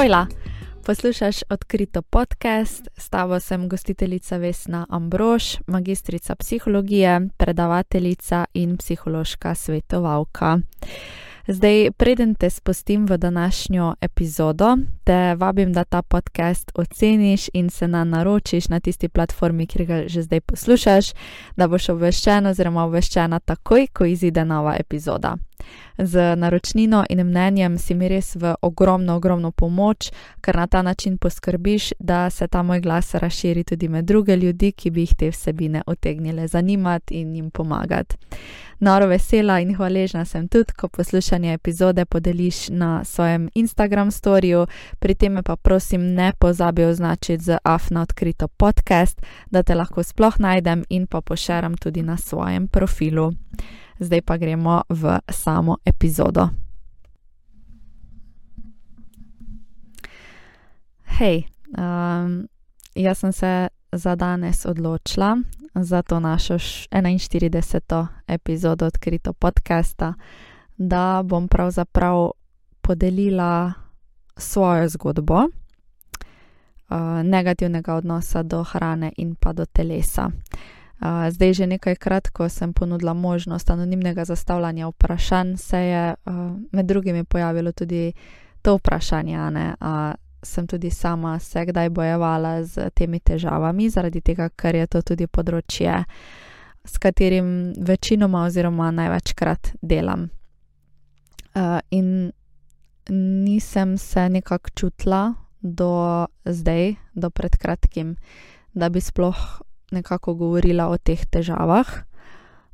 Hojla! Poslušaš odkrito podcast, s tabo sem gostiteljica Vesna Ambrož, magistrica psihologije, predavateljica in psihološka svetovalka. Zdaj, preden te spustim v današnjo epizodo, te vabim, da ta podcast oceniš in se na naročiš na tisti platformi, kjer ga že zdaj poslušaš, da boš obveščen oziroma obveščena takoj, ko izide nova epizoda. Z naročnino in mnenjem si mi res v ogromno, ogromno pomoč, ker na ta način poskrbiš, da se ta moj glas razširi tudi med druge ljudi, ki bi jih te vsebine utegnile zanimati in jim pomagati. Noro vesela in hvaležna sem tudi, ko poslušanje epizode podeliš na svojem Instagram storju, pri tem pa prosim ne pozabi označiti z afna odkrito podcast, da te lahko sploh najdem in pa pošeram tudi na svojem profilu zdaj pa gremo v samo epizodo. Hej, um, jaz sem se za danes odločila za to našo 41. epizodo odkrito podcasta, da bom pravzaprav podelila svojo zgodbo uh, negativnega odnosa do hrane in pa do telesa. Uh, zdaj že nekajkrat, ko sem ponudila možnost anonimnega zastavljanja vprašanj, se je med drugimi pojavilo tudi to vprašanje, ne, a sem tudi sama se kdaj bojevala z temi težavami, zaradi tega, ker je to tudi področje, s katerim večinoma oziroma največkrat delam. In nisem se nekako čutila do zdaj, do pred kratkim, da bi sploh nekako govorila o teh težavah.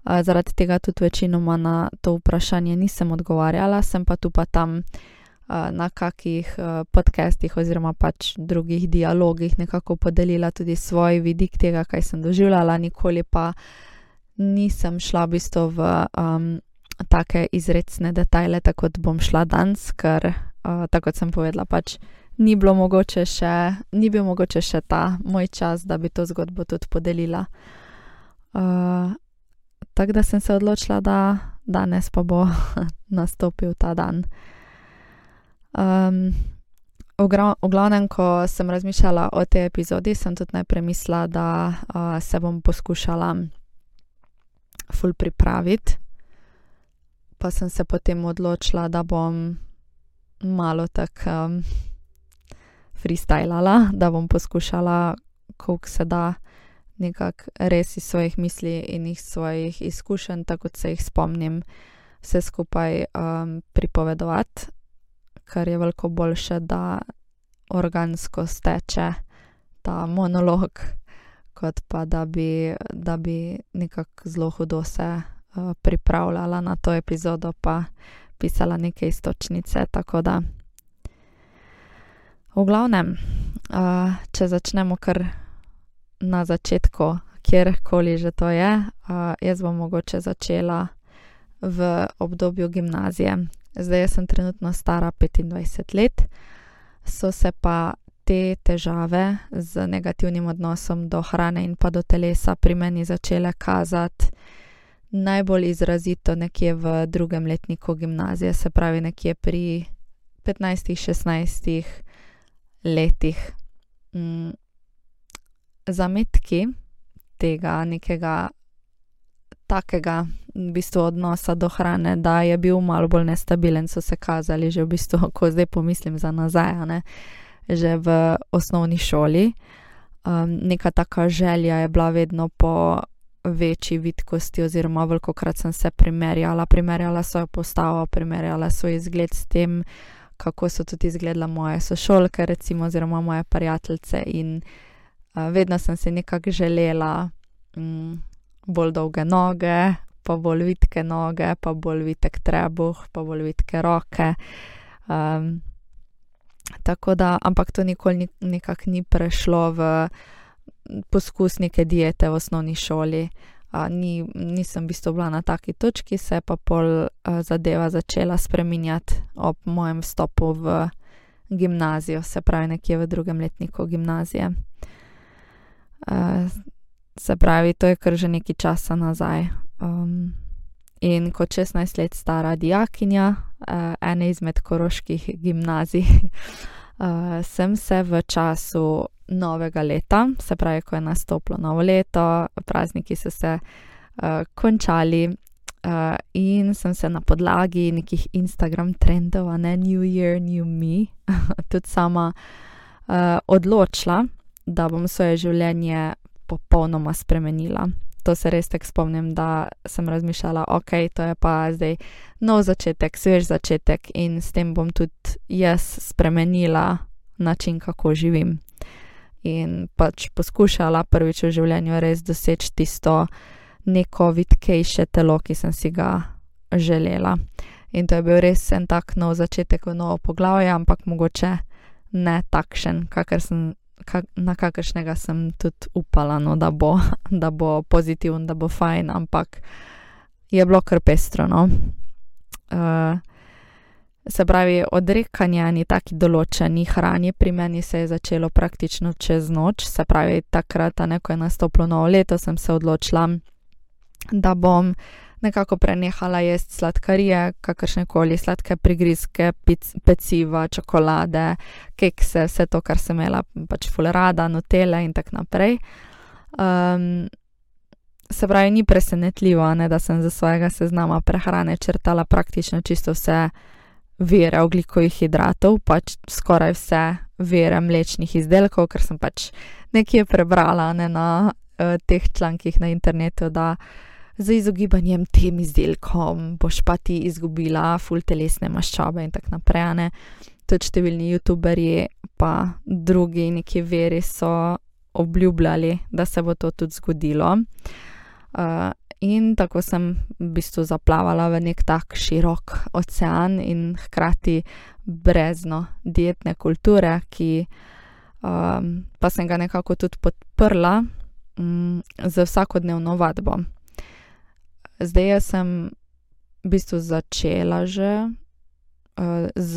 Zaradi tega tudi večinoma na to vprašanje nisem odgovarjala, sem pa tu pa tam na kakih podcestih oziroma pač drugih dialogih nekako podelila tudi svoj vidik tega, kaj sem doživljala, nikoli pa nisem šla v bistvu v um, take izredne detajle, tako da bom šla danes, ker uh, tako kot sem povedala, pač ni bilo mogoče še, ni bil mogoče še ta moj čas, da bi to zgodbo tudi podelila. Uh, tako da sem se odločila, da danes pa bo nastopil ta dan. Um, v, glavnem, ko sem razmišljala o tej epizodi, sem tudi najprej mislila, da uh, se bom poskušala ful pripraviti, pa sem se potem odločila, da bom malo tako. Um, freestylala, da bom poskušala, koliko se da, nekako res iz svojih misli in iz svojih izkušenj, tako kot se jih spomnim, vse skupaj um, pripovedovati, kar je veliko boljše, da organsko steče ta monolog, kot pa da bi, da bi nekako zelo hudo se uh, pripravljala na to epizodo, pa pisala neke istočnice. Tako da. V glavnem, uh, če začnemo kar na začetku, kjerkoli že to je, uh, jaz bom mogoče začela v obdobju gimnazije. Zdaj sem trenutno stara 25 let, so se pa te težave z negativnim odnosom do hrane in pa do telesa pri meni začele kazati najbolj izrazito nekje v drugem letniku gimnazije, se pravi nekje pri 15-16 letih. Mm, zametki tega nekega takega v bistvu, odnosa do hrane, da je bil malo bolj nestabilen, so se kazali že v bistvu, ko zdaj pomislim za nazaj, ne, že v osnovni šoli. Um, neka taka želja je bila vedno po večji vidkosti, oziroma veliko krat sem se primerjala, primerjala svojo postavo, primerjala svoj izgled s tem, kako so tudi izgledale moje sošolke, recimo, oziroma moje prijateljice. In uh, vedno sem si nekako želela um, bolj dolge noge, pa bolj vitke noge, pa bolj vitek trebuh, pa bolj vitke roke. Um, tako da, ampak to nikoli ni, nekako ni prešlo v poskus neke diete v osnovni šoli ni, nisem v bistvu bila na taki točki, se je pa pol a, zadeva začela spreminjati ob mojem vstopu v gimnazijo, se pravi nekje v drugem letniku gimnazije. A, se pravi, to je kar že nekaj časa nazaj. Um, in kot 16 let stara dijakinja ene izmed koroških gimnazij. Uh, sem se v času novega leta, se pravi, ko je nastopilo novo leto, prazniki so se uh, končali uh, in sem se na podlagi nekih Instagram trendov, a ne New Year, New Me, tudi sama uh, odločila, da bom svoje življenje popolnoma spremenila. To se res tako spomnim, da sem razmišljala, ok, to je pa zdaj nov začetek, svež začetek in s tem bom tudi jaz spremenila način, kako živim. In pač poskušala prvič v življenju res doseči tisto neko vitkejše telo, ki sem si ga želela. In to je bil res en tak nov začetek, novo poglavje, ampak mogoče ne takšen, kakor sem na kakršnega sem tudi upala, no, da, bo, da bo pozitiven, da bo fajn, ampak je bilo kar pestro. No. Uh, se pravi, odrekanje ni taki določeni hrani, pri meni se je začelo praktično čez noč, se pravi, takrat, ne, ko je nastopilo novo leto, sem se odločila, da bom nekako prenehala jesti sladkarije, kakršne koli sladke prigrizke, peciva, čokolade, kekse, vse to, kar sem imela, pač fulerada, notele in tako naprej. Um, se pravi, ni presenetljivo, ne, da sem za svojega seznama prehrane črtala praktično čisto vse vire oglikovih hidratov, pač skoraj vse vire mlečnih izdelkov, ker sem pač nekje prebrala ne, na uh, teh člankih na internetu, da z izogibanjem tem izdelkom boš pa ti izgubila full telesne maščobe in tako naprej. Ne? Tudi številni YouTuberi, pa drugi neki veri so obljubljali, da se bo to tudi zgodilo. Uh, in tako sem v bistvu zaplavala v nek tak širok ocean in hkrati brezno dietne kulture, ki um, pa sem ga nekako tudi podprla um, z vsakodnevno vadbo. Zdaj jaz sem v bistvu začela že uh, z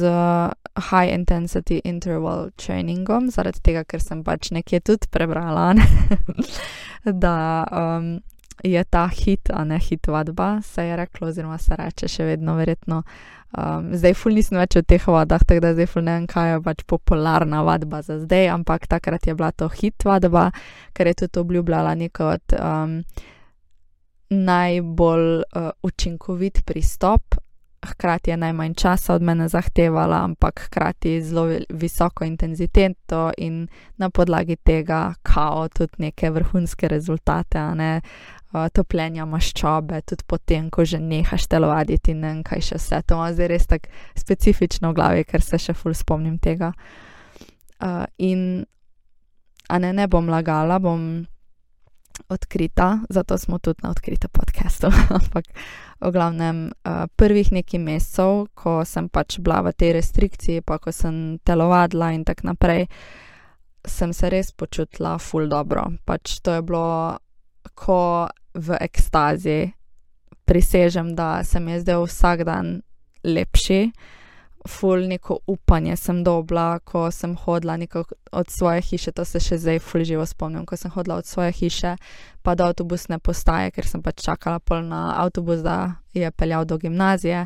high intensity interval trainingom, zaradi tega, ker sem pač nekje tudi prebrala, ne? da um, je ta hit, a ne hit vadba, se je reklo, oziroma se reče še vedno, verjetno. Um, zdaj, ful nisem več v teh vodah, tako da zdaj, ful ne vem, kaj je pač popularna vadba za zdaj, ampak takrat je bila to hit vadba, ker je tudi obljubljala neko od. Um, najbolj uh, učinkovit pristop, hkrati je najmanj časa od mene zahtevala, ampak hkrati zelo visoko intenziteto in na podlagi tega kao tudi neke vrhunske rezultate, ne uh, topljenja maščobe, tudi potem, ko že nehaš telovaditi in ne vem, kaj še vse. To ima zdaj res tako specifično v glavi, ker se še ful spomnim tega. Uh, in, a ne, ne bom lagala, bom odkrita, zato smo tudi na odkritem podkastu. Ampak v glavnem prvih nekaj mesecev, ko sem pač bila v tej restrikciji, pa ko sem telovadila in tako naprej, sem se res počutila ful dobro. Pač to je bilo ko v ekstazi. Prisežem, da se mi je zdaj vsak dan lepši ful neko upanje sem dobila, ko sem hodila od svoje hiše, to se še zdaj ful živo spomnim, ko sem hodila od svoje hiše pa do avtobusne postaje, ker sem pač čakala pol na avtobus, da je peljal do gimnazije.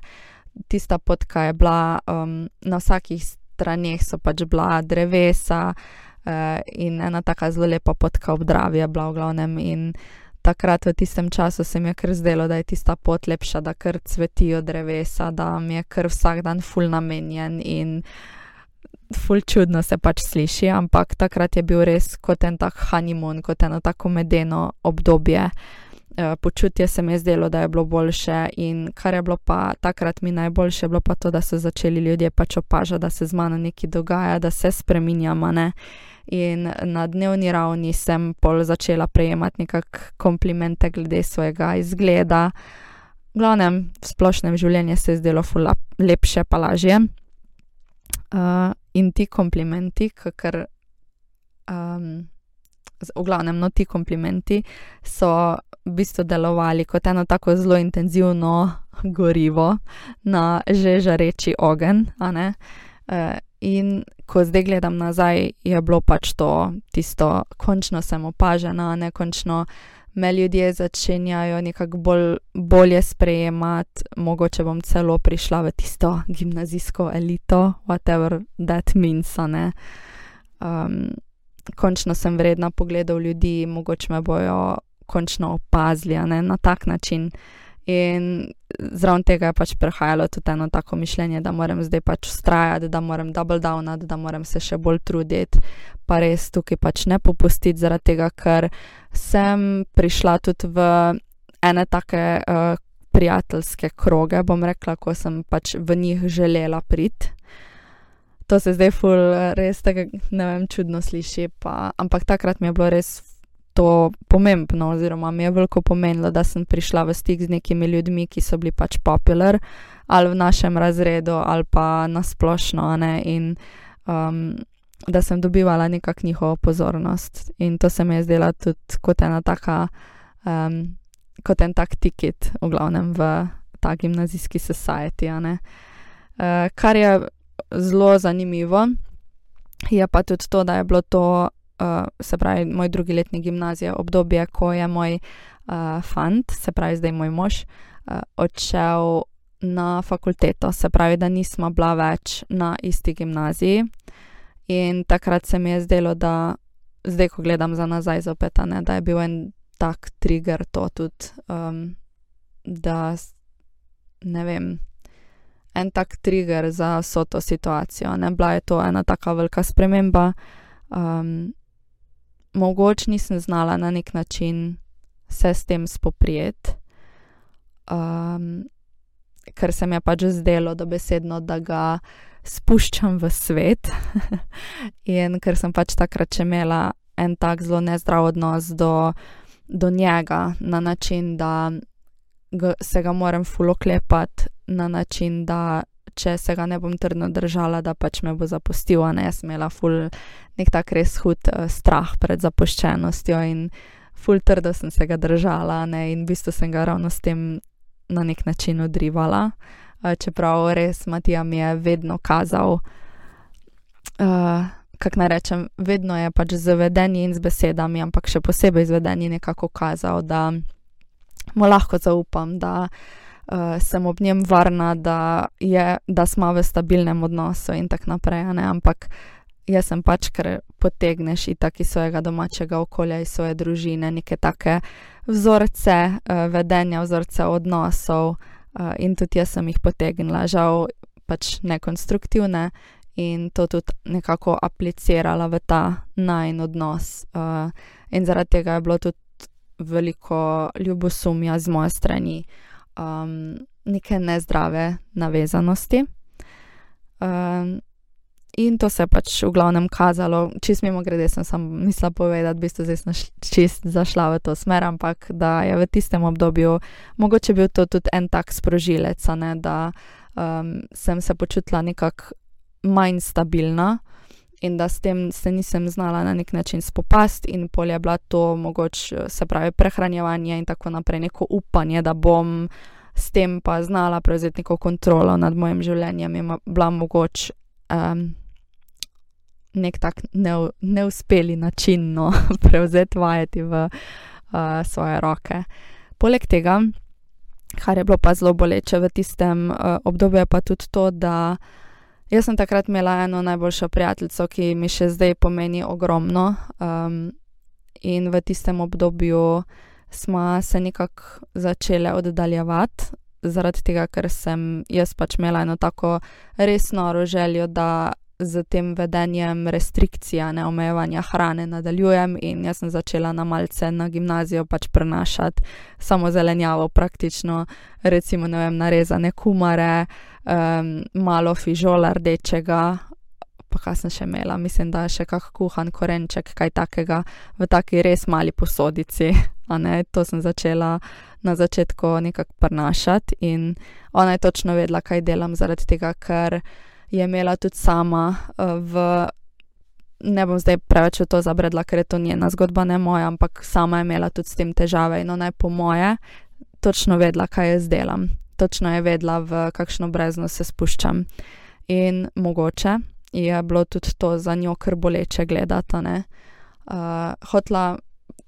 Tista potka je bila, um, na vsakih straneh so pač bila drevesa uh, in ena taka zelo lepa potka ob Dravi je bila v glavnem in takrat v tistem času se mi je kar zdelo, da je tista pot lepša, da kar cvetijo drevesa, da mi je kar vsak dan ful namenjen in ful čudno se pač sliši, ampak takrat je bil res kot en tak honeymoon, kot eno tako medeno obdobje. Eh, počutje se mi je zdelo, da je bilo boljše, in kar je bilo pa takrat mi najboljše, bilo pa to, da so začeli ljudje pač opažati, da se z mano nekaj dogaja, da se spreminjamo. Ne? in na dnevni ravni sem pol začela prejemati nekakšne komplimente glede svojega izgleda. V glavnem, v splošnem življenju se je zdelo fula lepše, pa lažje. Uh, in ti komplimenti, ker um, v glavnem, no, ti komplimenti so v bistvu delovali kot eno tako zelo intenzivno gorivo na že žareči ogen. Uh, in ko zdaj gledam nazaj, je bilo pač to tisto, končno sem opažena, ne končno me ljudje začenjajo nekako bolj, bolje sprejemati, mogoče bom celo prišla v tisto gimnazijsko elito, whatever that means. Um, končno sem vredna pogledov ljudi, mogoče me bojo končno opazili ne, na tak način. In zraven tega je pač prihajalo tudi eno tako mišljenje, da moram zdaj pač ustrajati, da moram double downati, da moram se še bolj truditi, pa res tukaj pač ne popustiti, zaradi tega, ker sem prišla tudi v ene take uh, prijateljske kroge, bom rekla, ko sem pač v njih želela priti. To se zdaj ful, res tako, ne vem, čudno sliši, pa, ampak takrat mi je bilo res to pomembno, oziroma mi je veliko pomenilo, da sem prišla v stik z nekimi ljudmi, ki so bili pač popular ali v našem razredu, ali pa nasplošno, ne, in um, da sem dobivala nekakšno njihovo pozornost. In to se mi je zdela tudi kot ena taka, um, kot en tak tiket, v glavnem v ta gimnazijski society. Uh, kar je zelo zanimivo, je pa tudi to, da je bilo to se pravi, moj drugi letni gimnazije, obdobje, ko je moj uh, fant, se pravi, zdaj moj mož, uh, odšel na fakulteto, se pravi, da nismo bila več na isti gimnaziji. In takrat se mi je zdelo, da zdaj, ko gledam za nazaj, zopet, ne, da je bil en tak trigger to tudi, um, da ne vem. En tak trigger za vso to situacijo. Ne? Bila je to ena tako velika sprememba, um, mogoče nisem znala na nek način se s tem spoprijeti, um, ker se mi je pač zdelo dobesedno, da ga spuščam v svet. in ker sem pač takrat imela en tak zelo nezdrav odnos do, do njega, na način, da ga, se ga moram fuloklepati, na način, da če se ga ne bom trdno držala, da pač me bo zapustil, a ne jaz imela ful nek tak res hud uh, strah pred zapuščenostjo in ful trdo sem se ga držala, ne in v bistvu sem ga ravno s tem na nek način odrivala. Uh, čeprav res Matija mi je vedno kazal, uh, kako naj rečem, vedno je pač z vedenjem in z besedami, ampak še posebej z vedenjem nekako kazal, da mu lahko zaupam, da uh, sem ob njem varna, da, je, da smo v stabilnem odnosu in tako naprej. Ampak jaz sem pač, ker potegneš itak iz svojega domačega okolja, iz svoje družine, neke take vzorce uh, vedenja, vzorce odnosov uh, in tudi jaz sem jih potegnila, žal pač nekonstruktivne. In to tudi nekako aplicirala v ta najn odnos, uh, in zaradi tega je bilo tudi veliko ljubosumja z moje strani, uh, neke nezdrave navezanosti. Um, in to se je pač v glavnem kazalo, čist mimo grede, sem samo mislila povedati, da bi zdaj čist zašla v to smer, ampak da je v tistem obdobju mogoče bil to tudi en tak sprožilec, ne, da um, sem se počutila nekako manj stabilna in da s tem se nisem znala na nek način spopasti, in polje bila to mogoče, se pravi, prehranjevanje in tako naprej, neko upanje, da bom s tem pa znala prevzeti neko kontrolo nad mojim življenjem, in bila mogoče um, nek tak neu, neuspeli način no, prevzeti vajeti v uh, svoje roke. Poleg tega, kar je bilo pa zelo boleče v tistem uh, obdobju, je pa tudi to, da. Jaz sem takrat imela eno najboljšo prijateljico, ki mi še zdaj pomeni ogromno. Um, in v tistem obdobju smo se nekako začele oddaljevati, zaradi tega, ker sem jaz pač imela eno tako resno željo, da z tem vedenjem restrikcija, ne omejevanja hrane nadaljujem. In jaz sem začela na malce na gimnazijo pač prenašati samo zelenjavo, praktično, recimo, ne vem, narezane kumare, um, malo fižola rdečega. Pa kaj sem še imela, mislim, da je še kak kuhan korenček, kaj takega v taki res mali posodici. To sem začela na začetku nekako prenašati in ona je točno vedela, kaj delam, zaradi tega, ker je imela tudi sama uh, v. Ne bom zdaj preveč v to zabredla, ker je to njena zgodba, ne moja, ampak sama je imela tudi s tem težave in ona je po moje točno vedela, kaj jaz delam. Točno je vedela, v kakšno brezno se spuščam. In mogoče je bilo tudi to za njo kar boleče gledati. Uh, hotla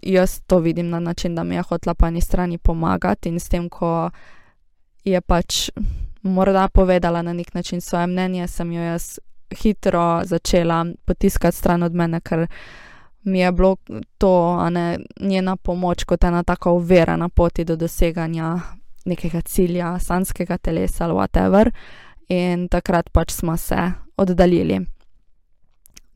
jaz to vidim na način, da mi je hotla po eni strani pomagati in s tem, ko je pač morda povedala na nek način svoje mnenje, sem jo jaz hitro začela potiskati stran od mene, ker mi je bilo to ne, njena pomoč kot ena taka uvera na poti do doseganja nekega cilja, sanskega telesa ali whatever. In takrat pač smo se oddaljili.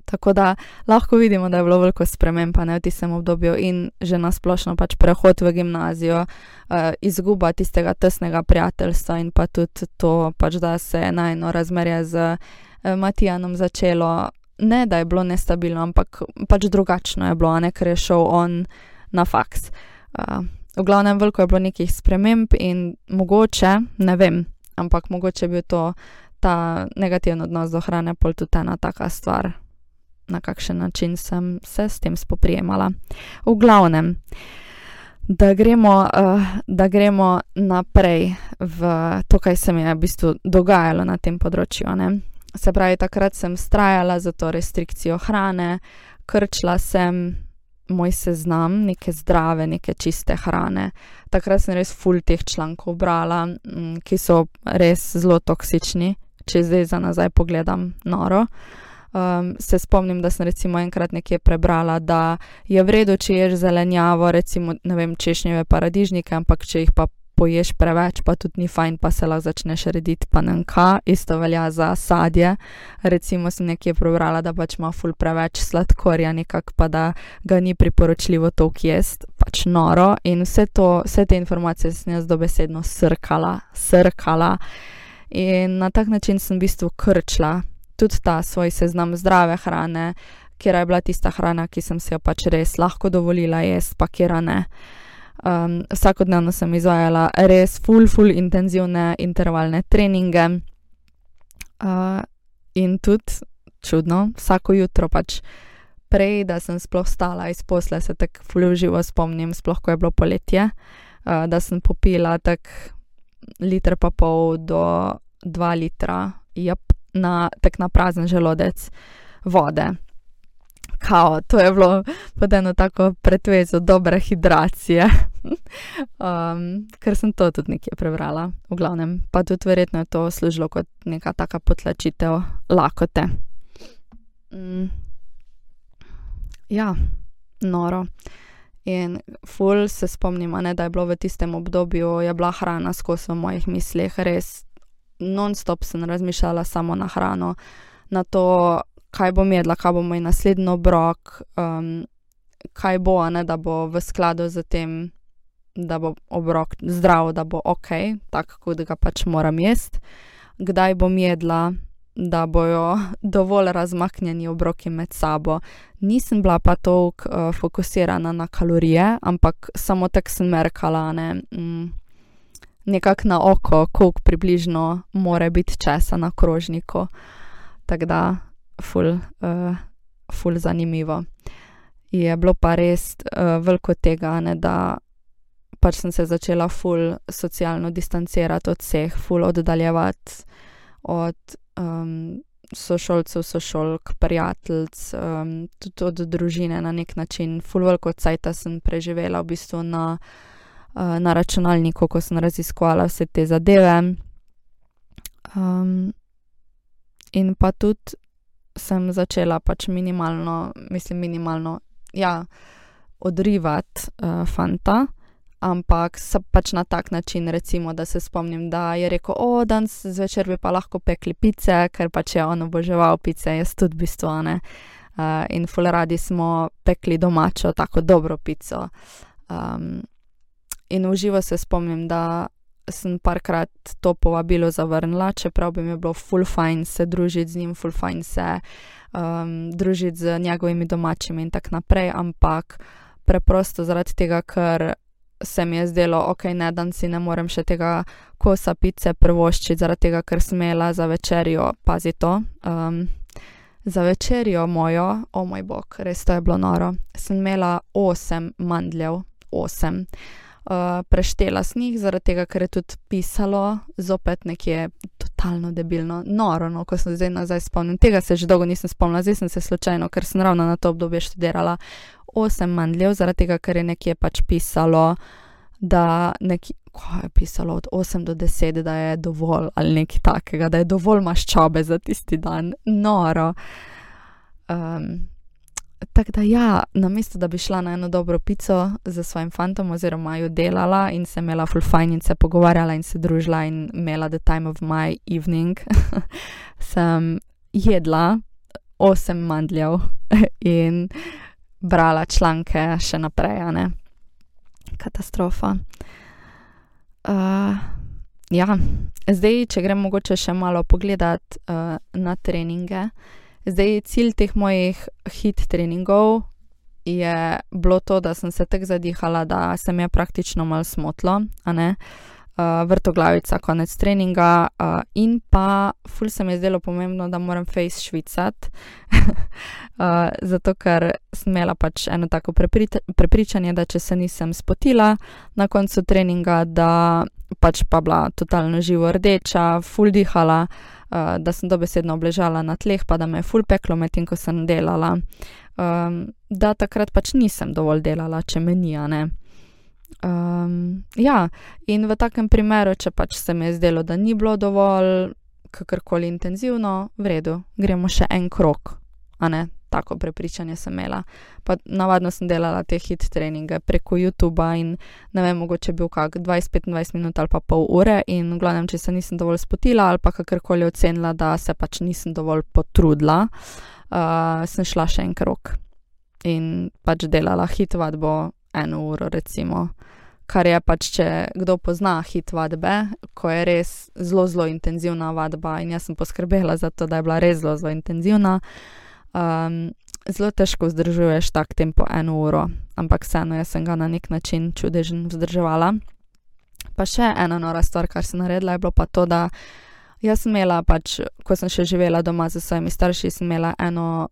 Tako da lahko vidimo, da je bilo veliko sprememb v tistem obdobju in že nasplošno pač prehod v gimnazijo, uh, izguba tistega tesnega prijateljstva in pa tudi to, pač, da se je najno razmerje z uh, Matijanom začelo. Ne, da je bilo nestabilno, ampak pač drugačno je bilo, ne, ker je šel on na faks. Uh, v glavnem, veliko je bilo nekih sprememb in mogoče, ne vem, ampak mogoče bi to ta negativen odnos do hrane pol tudi ena taka stvar na kakšen način sem se s tem spoprijemala. V glavnem, da gremo, uh, da gremo naprej v to, kaj se mi je v bistvu dogajalo na tem področju. Ne? Se pravi, takrat sem strajala za to restrikcijo hrane, krčila sem moj seznam neke zdrave, neke čiste hrane. Takrat sem res full teh člankov brala, ki so res zelo toksični, če zdaj za nazaj pogledam noro. Uh, Um, se spomnim, da sem recimo enkrat nekje prebrala, da je v redu, če ješ zelenjavo, recimo vem, češnjeve paradižnike, ampak če jih pa poješ preveč, pa tudi ni fajn, pa se lahko začneš rediti panenka, isto velja za sadje. Recimo sem nekje prebrala, da pač ima ful preveč sladkorja, nekako pa da ga ni priporočljivo to jesti, pač noro. In vse, to, vse te informacije sem jaz dobesedno srkala, srkala. In na tak način sem v bistvu krčila tudi ta svoj seznam zdrave hrane, kjer je bila tista hrana, ki sem si jo pač res lahko dovolila jesti, pa kjer ne. Um, vsakodnevno sem izvajala res full, full intenzivne intervalne treninge. Uh, in tudi čudno, vsako jutro pač prej, da sem sploh stala iz posle, se tako full živo spomnim, sploh ko je bilo poletje, uh, da sem popila tak liter pa pol do dva litra, jep, na tak na prazen želodec vode. Kao, to je bilo pod eno tako pretvezo dobre hidracije, um, ker sem to tudi nekje prebrala, v glavnem. Pa tudi verjetno je to služilo kot neka taka potlačitev lakote. Mm. Ja, noro. In ful se spomnim, ne, da je bilo v tistem obdobju, je bila hrana skozi v mojih mislih, res non-stop sem razmišljala samo na hrano, na to, kaj bom jedla, kaj bo moj naslednji obrok, um, kaj bo, ne, da bo v skladu z tem, da bo obrok zdrav, da bo ok, tako kot ga pač moram jesti, kdaj bom jedla. Da bojo dovolj razmaknjeni obroki med sabo. Nisem bila pa toliko uh, fokusirana na kalorije, ampak samo tako sem merkala, ne, mm, nekako na oko, koliko približno more biti česa na krožniku. Tako da, ful, uh, ful zanimivo. Je bilo pa res uh, veliko tega, ne, da pač sem se začela ful socialno distancirati od vseh, ful oddaljevati od um, sošolcev, sošolk, prijateljic, um, tudi od družine na nek način. Ful veliko cajta sem preživela v bistvu na. Eh, na računalniku, ko sem raziskovala vse te zadeve. Um, in pa tudi sem začela pač minimalno, mislim, minimalno, ja, odrivati uh, fanta. Ampak pač na tak način, recimo, da se spomnim, da je rekel: O, danes zvečer bi pa lahko pekli pice, ker pač je on oboževal pice, jaz tudi v bistvu ne. Uh, in fuleradi smo pekli domačo, tako dobro pico. In v živo se spomnim, da sem parkrat to povabilo zavrnila, čeprav bi mi bilo full fajn se družiti z njim, full fajn se um, družiti z njegovimi domačimi in tako naprej, ampak preprosto zaradi tega, ker se mi je zdelo, ok, ne dan si ne morem še tega kosa pice prvoščiti, zaradi tega, ker smela za večerjo, pazi to. Um, Za večerjo mojo, o oh moj bog, res to je bilo noro, sem imela osem mandljev, osem. Uh, preštela sem jih, zaradi tega, ker je tudi pisalo, zopet nekje totalno debilno, noro, no, ko sem zdaj nazaj spomnil. Tega se že dolgo nisem spomnila, zdaj sem se slučajno, ker sem ravno na to obdobje študirala. Osem mandljev, zaradi tega, ker je nekje pač pisalo, da nekje, ko je pisalo od 8 do 10, da je dovolj ali nekaj takega, da je dovolj maščobe za tisti dan, noro. Um, Tako da, ja, namesto da bi šla na eno dobro pico z svojim fantom, oziroma jo delala in se imela full fajn in se pogovarjala in se družila in imela the time of my evening, sem jedla osem mandljev in brala članke še naprej, ne. Katastrofa. Uh, ja, zdaj, če grem mogoče še malo pogledat uh, na treninge. Zdaj, cilj teh mojih hit treningov je bilo to, da sem se tako zadihala, da se mi je praktično malo smotlo, a ne. Uh, vrtoglavica, konec treninga, uh, in pa, ful se mi je zdelo pomembno, da moram face švicati, uh, zato ker sem imela pač eno tako prepričanje, da če se nisem spotila na koncu treninga, da pač pa bila totalno živo rdeča, ful dihala uh, da sem dobesedno obležala na tleh, pa da me je ful peklo medtem, ko sem delala. Um, da takrat pač nisem dovolj delala, če me ni. Um, ja, in v takem primeru, če pač se mi je zdelo, da ni bilo dovolj, kakorkoli intenzivno, v redu, gremo še en krok, a ne, tako prepričanje sem imela. Pa navadno sem delala te hit treninge preko YouTuba in ne vem, mogoče bil kak 20-25 minut ali pa pol ure in v glavnem, če se nisem dovolj spotila ali pa kakorkoli ocenila, da se pač nisem dovolj potrudila, uh, sem šla še en krok in pač delala hit vadbo eno uro recimo. Kar je pač, če kdo pozna hit vadbe, ko je res zelo, zelo intenzivna vadba, in jaz sem poskrbela za to, da je bila res zelo, zelo intenzivna. Uh, zelo težko vzdržuješ tak tempo eno uro, ampak vseeno jaz sem ga na nek način čudežen vzdrževala. Pa še ena nora stvar, kar sem naredila, je bilo pa to, da jaz sem imela pač, ko sem še živela doma z svojimi starši, sem imela eno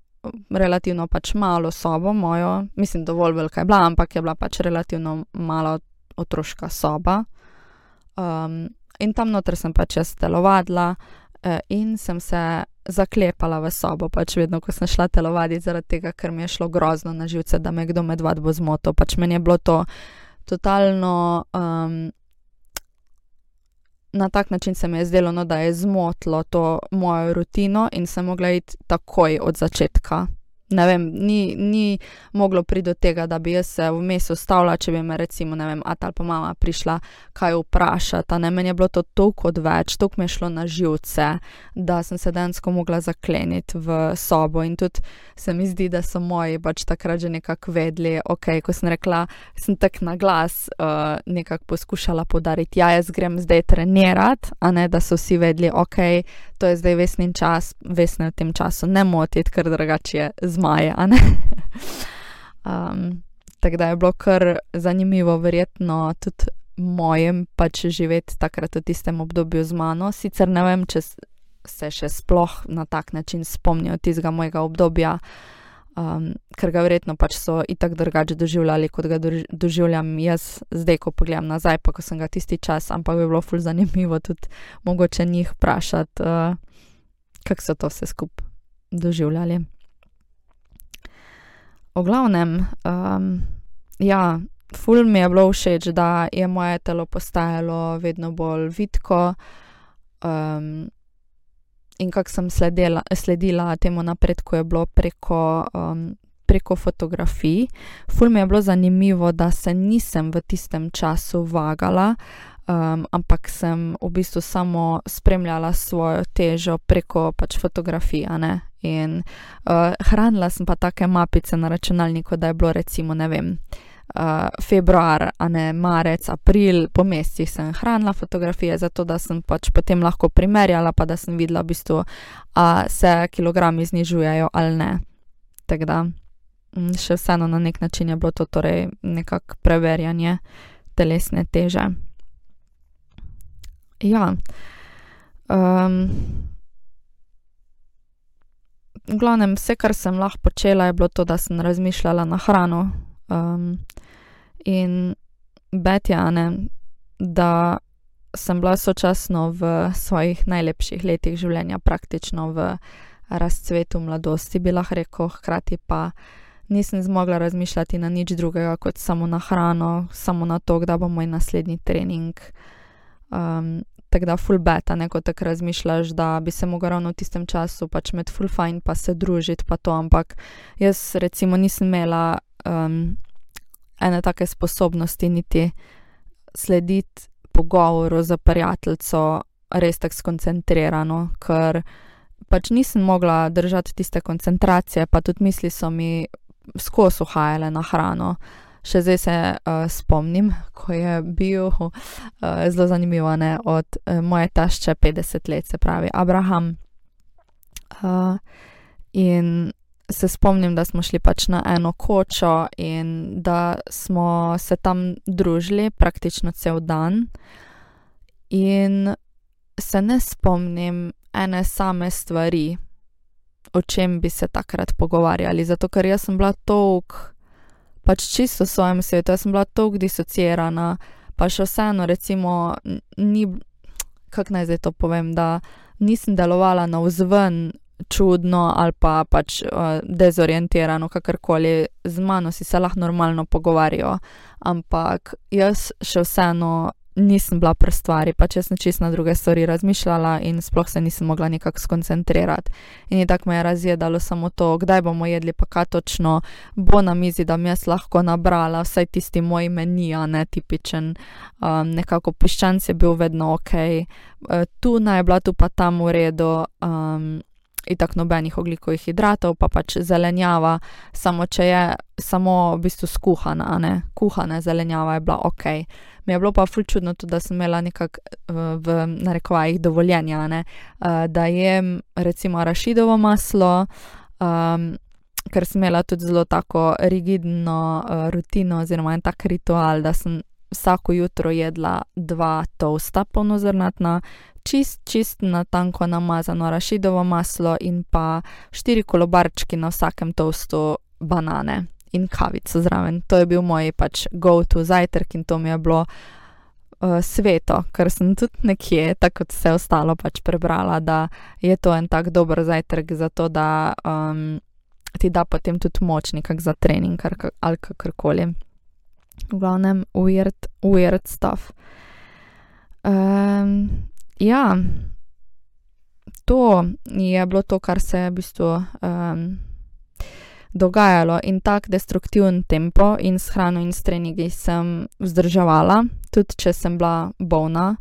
relativno pač malo sobo mojo, mislim, dovolj velika je bila, ampak je bila pač relativno malo otroška soba. Um, in tam noter sem pač jaz telovadila uh, in sem se zaklepala v sobo, pač vedno, ko sem šla telovaditi, zaradi tega, ker mi je šlo grozno na živce, da me kdo med vadbo zmotil. Pač meni je bilo to totalno. Um, Na tak način se mi je zdelo, no, da je zmotilo to mojo rutino in sem mogla iti takoj od začetka ne vem, ni, ni moglo priti do tega, da bi jaz se vmes ustavila, če bi me recimo, ne vem, ata ali pa mama prišla kaj vprašati. Ne, meni je bilo to toliko odveč, toliko mi je šlo na živce, da sem se densko mogla zakleniti v sobo in tudi se mi zdi, da so moji pač takrat že nekako vedli, ok, ko sem rekla, sem tak na glas uh, nekako poskušala podariti, ja, jaz grem zdaj trenirati, a ne, da so vsi vedli, ok, to je zdaj vesni čas, vesne v tem času ne motiti, ker drugače je zmaje. um, tako da je bilo kar zanimivo, verjetno tudi mojem pač živeti takrat v tistem obdobju z mano. Sicer ne vem, če se še sploh na tak način spomnijo tistega mojega obdobja. Um, ker ga verjetno pač so itak drugače doživljali, kot ga doživljam jaz zdaj, ko pogledam nazaj, pa ko sem ga tisti čas, ampak bi bilo ful zanimivo tudi mogoče njih vprašati, uh, kako so to vse skupaj doživljali. V glavnem, um, ja, ful mi je bilo všeč, da je moje telo postajalo vedno bolj vitko. Um, in kako sem sledila, sledila temu napredku, je bilo preko, um, preko fotografij. Ful mi je bilo zanimivo, da se nisem v tistem času vagala, um, ampak sem v bistvu samo spremljala svojo težo preko pač fotografij. In uh, hranila sem pa take mapice na računalniku, da je bilo recimo, ne vem. Uh, februar, a ne marec, april, po mesecih sem hranila fotografije, zato da sem pač potem lahko primerjala, pa da sem videla, v bistvu, a se kilogrami znižujejo ali ne. Tako da, mm, še vseeno na nek način je bilo to torej nekako preverjanje telesne teže. Ja. V glavnem, vse, kar sem lahko počela, je bilo to, da sem razmišljala na hrano. In betjane, da sem bila sočasno v svojih najlepših letih življenja, praktično v razcvetu mladosti, bi lahko rekel, hkrati pa nisem zmogla razmišljati na nič drugega kot samo na hrano, samo na to, da bo moj naslednji trening. Um, tako da full beta, ne kot tako razmišljaš, da bi se mogla ravno v tistem času pač med full fine pa se družiti pa to, ampak jaz recimo nisem imela um, ene take sposobnosti niti slediti pogovoru za prijateljico res tako skoncentrirano, ker pač nisem mogla držati tiste koncentracije, pa tudi misli so mi skozi uhajale na hrano. Še zdaj se uh, spomnim, ko je bil uh, zelo zanimiv, ne, od uh, moje tašče 50 let, se pravi Abraham. Uh, in se spomnim, da smo šli pač na eno kočo in da smo se tam družili praktično cel dan. In se ne spomnim ene same stvari, o čem bi se takrat pogovarjali, zato ker jaz sem bila toliko pač čisto v svojem svetu, jaz sem bila toliko disocirana, pa še vseeno, recimo, ni, kako naj zdaj to povem, da nisem delovala na vzven čudno ali pa pač uh, dezorientirano, kakorkoli, z mano si se lahko normalno pogovarjajo, ampak jaz še vseeno nisem bila pri stvari, pač jaz sem čisto na druge stvari razmišljala in sploh se nisem mogla nekako skoncentrirati. In tako me je razjedalo samo to, kdaj bomo jedli, pa kaj točno bo na mizi, da mi jaz lahko nabrala vsaj tisti moj meni, a ne tipičen, um, nekako piščanc je bil vedno ok, uh, tu naj bila, tu pa tam v redu. Um, itak nobenih oglikovih hidratov, pa pač zelenjava, samo če je samo v bistvu skuhana, ne, kuhana zelenjava je bila ok. Mi je bilo pa ful čudno tudi, da sem imela nekako v narekovajih dovoljenja, ne, da jem recimo rašidovo maslo, um, ker sem imela tudi zelo tako rigidno uh, rutino oziroma en tak ritual, da sem vsako jutro jedla dva tosta polnozrnatna, čist, čist na tanko namazano rašidovo maslo in pa štiri kolobarčki na vsakem toastu banane in kavico zraven. To je bil moj pač go-to zajtrk in to mi je bilo uh, sveto, ker sem tudi nekje, tako kot vse ostalo, pač prebrala, da je to en tak dober zajtrk za to, da um, ti da potem tudi moč nekak za trening ali kakorkoli. V glavnem, weird, weird stuff. Um, ja, to je bilo to, kar se je v bistvu um, dogajalo in tak destruktiven tempo in s hrano in s treningi sem vzdrževala, tudi če sem bila bolna.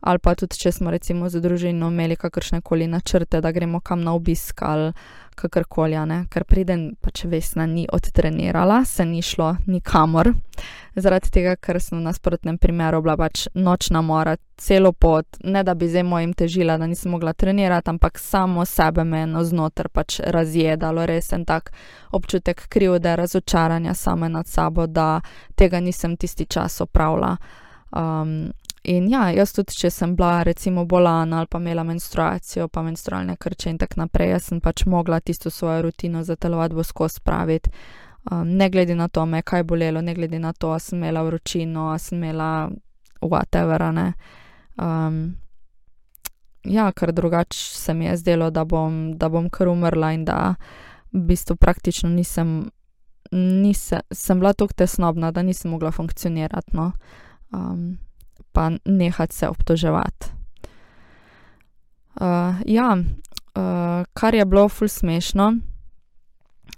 Ali pa tudi, če smo recimo z družino imeli kakršne koli načrte, da gremo kam na obisk ali kakorkoli, ker pridem, pač vesna ni odtrenirala, se ni šlo nikamor. Zaradi tega, ker sem v nasprotnem primeru bila pač nočna mora, celo pot, ne da bi zdaj mojim težila, da nisem mogla trenirati, ampak samo sebe me eno znotraj pač razjedalo, res en tak občutek krivde, razočaranja same nad sabo, da tega nisem tisti čas opravila. Um, In ja, jaz tudi, če sem bila recimo bolana ali pa imela menstruacijo, pa menstrualne krče in tako naprej, jaz sem pač mogla tisto svojo rutino za telovadbo skozi spraviti. Um, ne glede na to, me kaj bolelo, ne glede na to, ali sem imela vročino, ali sem imela whatever. Um, ja, ker drugače se mi je zdelo, da bom, da bom kar umrla in da v bistvu praktično nisem, nisem, sem bila tako tesnobna, da nisem mogla funkcionirati. No. Um, pa nehati se obtoževati. Uh, ja, uh, kar je bilo ful smešno,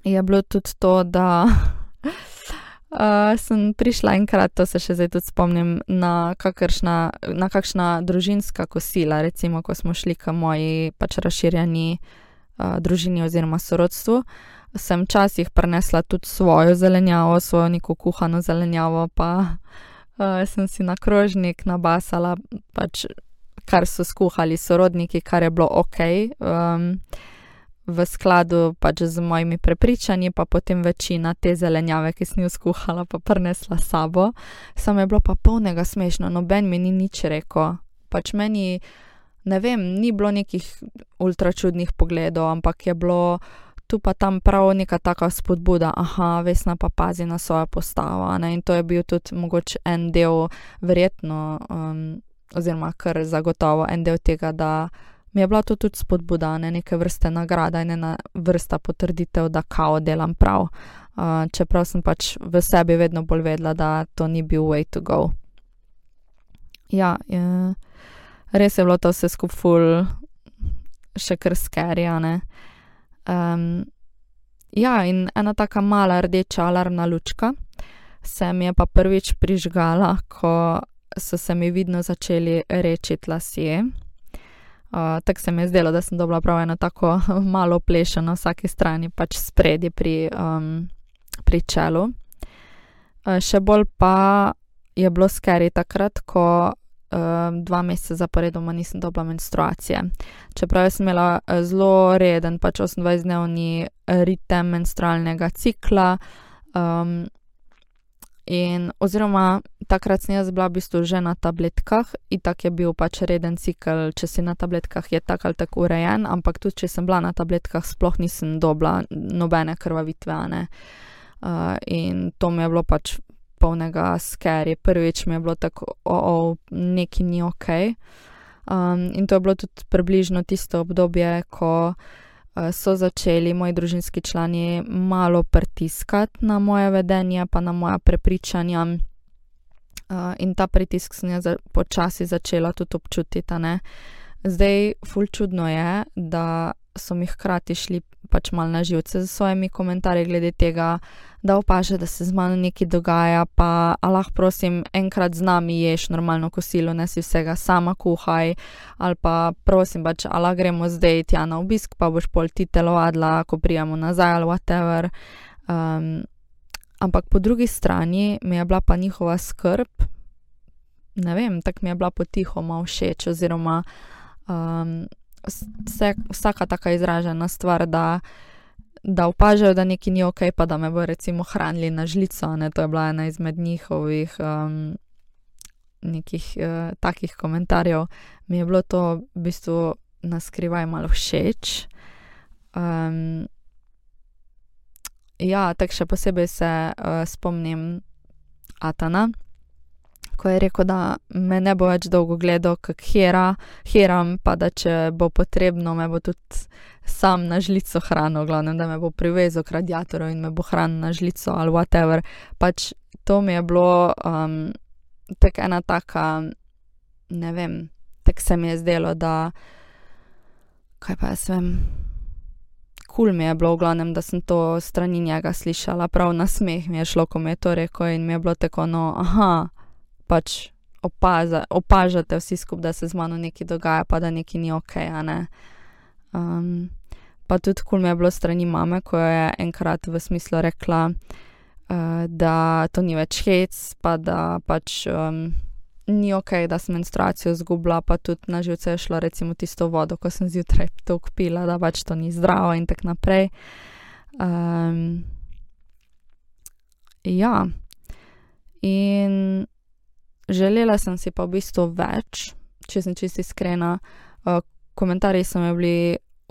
je bilo tudi to, da uh, sem prišla enkrat, to se še zdaj tudi spomnim, na, kakršna, na kakšna družinska kosila, recimo, ko smo šli k moji pač razširjeni uh, družini oziroma sorodstvu. Sem včasih prenesla tudi svojo zelenjavo, svojo neko kuhano zelenjavo, pa uh, sem si na krožnik nabasala, pač, kar so skuhali sorodniki, kar je bilo ok, um, v skladu pač z mojimi prepričanji, pa potem večina te zelenjave, ki sem jo skuhala, pa prnesla sabo. Sam je bilo pa polnega smešno, noben mi ni nič rekel. Pač meni, ne vem, ni bilo nekih ultračudnih pogledov, ampak je bilo tu pa tam prav neka taka spodbuda, aha, vesna pa pazi na svojo postavo. Ne? In to je bil tudi mogoče en del, verjetno, um, oziroma kar zagotovo en del tega, da mi je bila to tudi spodbuda, ne neke vrste nagrada in ena vrsta potrditev, da kao delam prav. Uh, čeprav sem pač v sebi vedno bolj vedela, da to ni bil way to go. Ja, je, res je bilo to vse skupaj ful, še kar skerijane. Um, ja, in ena taka mala rdeča alarmna lučka se mi je pa prvič prižgala, ko so se mi vidno začeli reči lasje. Uh, tako se mi je zdelo, da sem dobila prav eno tako malo plešeno na vsaki strani, pač spredi pri, um, pri čelu. Uh, še bolj pa je bilo skeri takrat, ko dva meseca zaporedoma nisem dobila menstruacije. Čeprav sem imela zelo reden, pač 28-dnevni ritem menstrualnega cikla. Um, In, oziroma, takrat sem jaz bila v bistvu že na tabletkah, in tako je bil pač reden cikl, če si na tabletkah, je tako ali tako urejen, ampak tudi če sem bila na tabletkah, sploh nisem dobila nobene krvavitve. Uh, in to mi je bilo pač polnega skerja. Prvič mi je bilo tako, o, o neki ni ok. Um, in to je bilo tudi približno tisto obdobje, ko. Eh, so začeli moji družinski člani malo pritiskati na moje vedenje, pa na moja prepričanja. Uh, in ta pritisk sem jaz počasi začela tudi občutiti. Zdaj, fulčudno je, da so mi hkrati šli pač mal na živce z svojimi komentarji glede tega, da opaža, da se z mano nekaj dogaja, pa Allah, prosim, enkrat z nami ješ normalno kosilo, ne si vsega sama kuhaj, ali pa prosim, pač Allah, gremo zdaj tja na obisk, pa boš pol ti telovadla, ko prijemo nazaj ali whatever. Um, ampak po drugi strani mi je bila pa njihova skrb, ne vem, tako mi je bila potihoma všeč, oziroma um, vse, vsaka taka izražena stvar, da, da opažajo, da nekaj ni ok, pa da me bo recimo hranili na žlico. Ne? To je bila ena izmed njihovih um, nekih uh, takih komentarjev. Mi je bilo to v bistvu na skrivaj malo všeč. Um, ja, tako še posebej se uh, spomnim Atana ko je rekel, da me ne bo več dolgo gledal, kako hera, heram, pa da če bo potrebno, me bo tudi sam na žlico hranil, glavno, da me bo privezal k radiatorju in me bo hranil na žlico ali whatever. Pač to mi je bilo um, tako ena taka, ne vem, tako se mi je zdelo, da kaj pa jaz vem. Kul cool mi je bilo, v glavnem, da sem to strani njega slišala, prav na smeh mi je šlo, ko mi je to rekel, in mi je bilo tako, no, aha, pač opaza, opažate vsi skupaj, da se z mano nekaj dogaja, pa da nekaj ni ok. Ne? Um, pa tudi, ko mi je bilo strani mame, ko je enkrat v smislu rekla, uh, da to ni več hec, pa da pač. Um, Ni ok, da sem menstruacijo izgubila, pa tudi na živce je šlo, recimo, tisto vodo, ko sem zjutraj to kupila, da pač to ni zdravo, in tako naprej. Um, ja, in Želela sem si pa v bistvu več, če sem čisto iskrena. Uh, komentarji so mi bili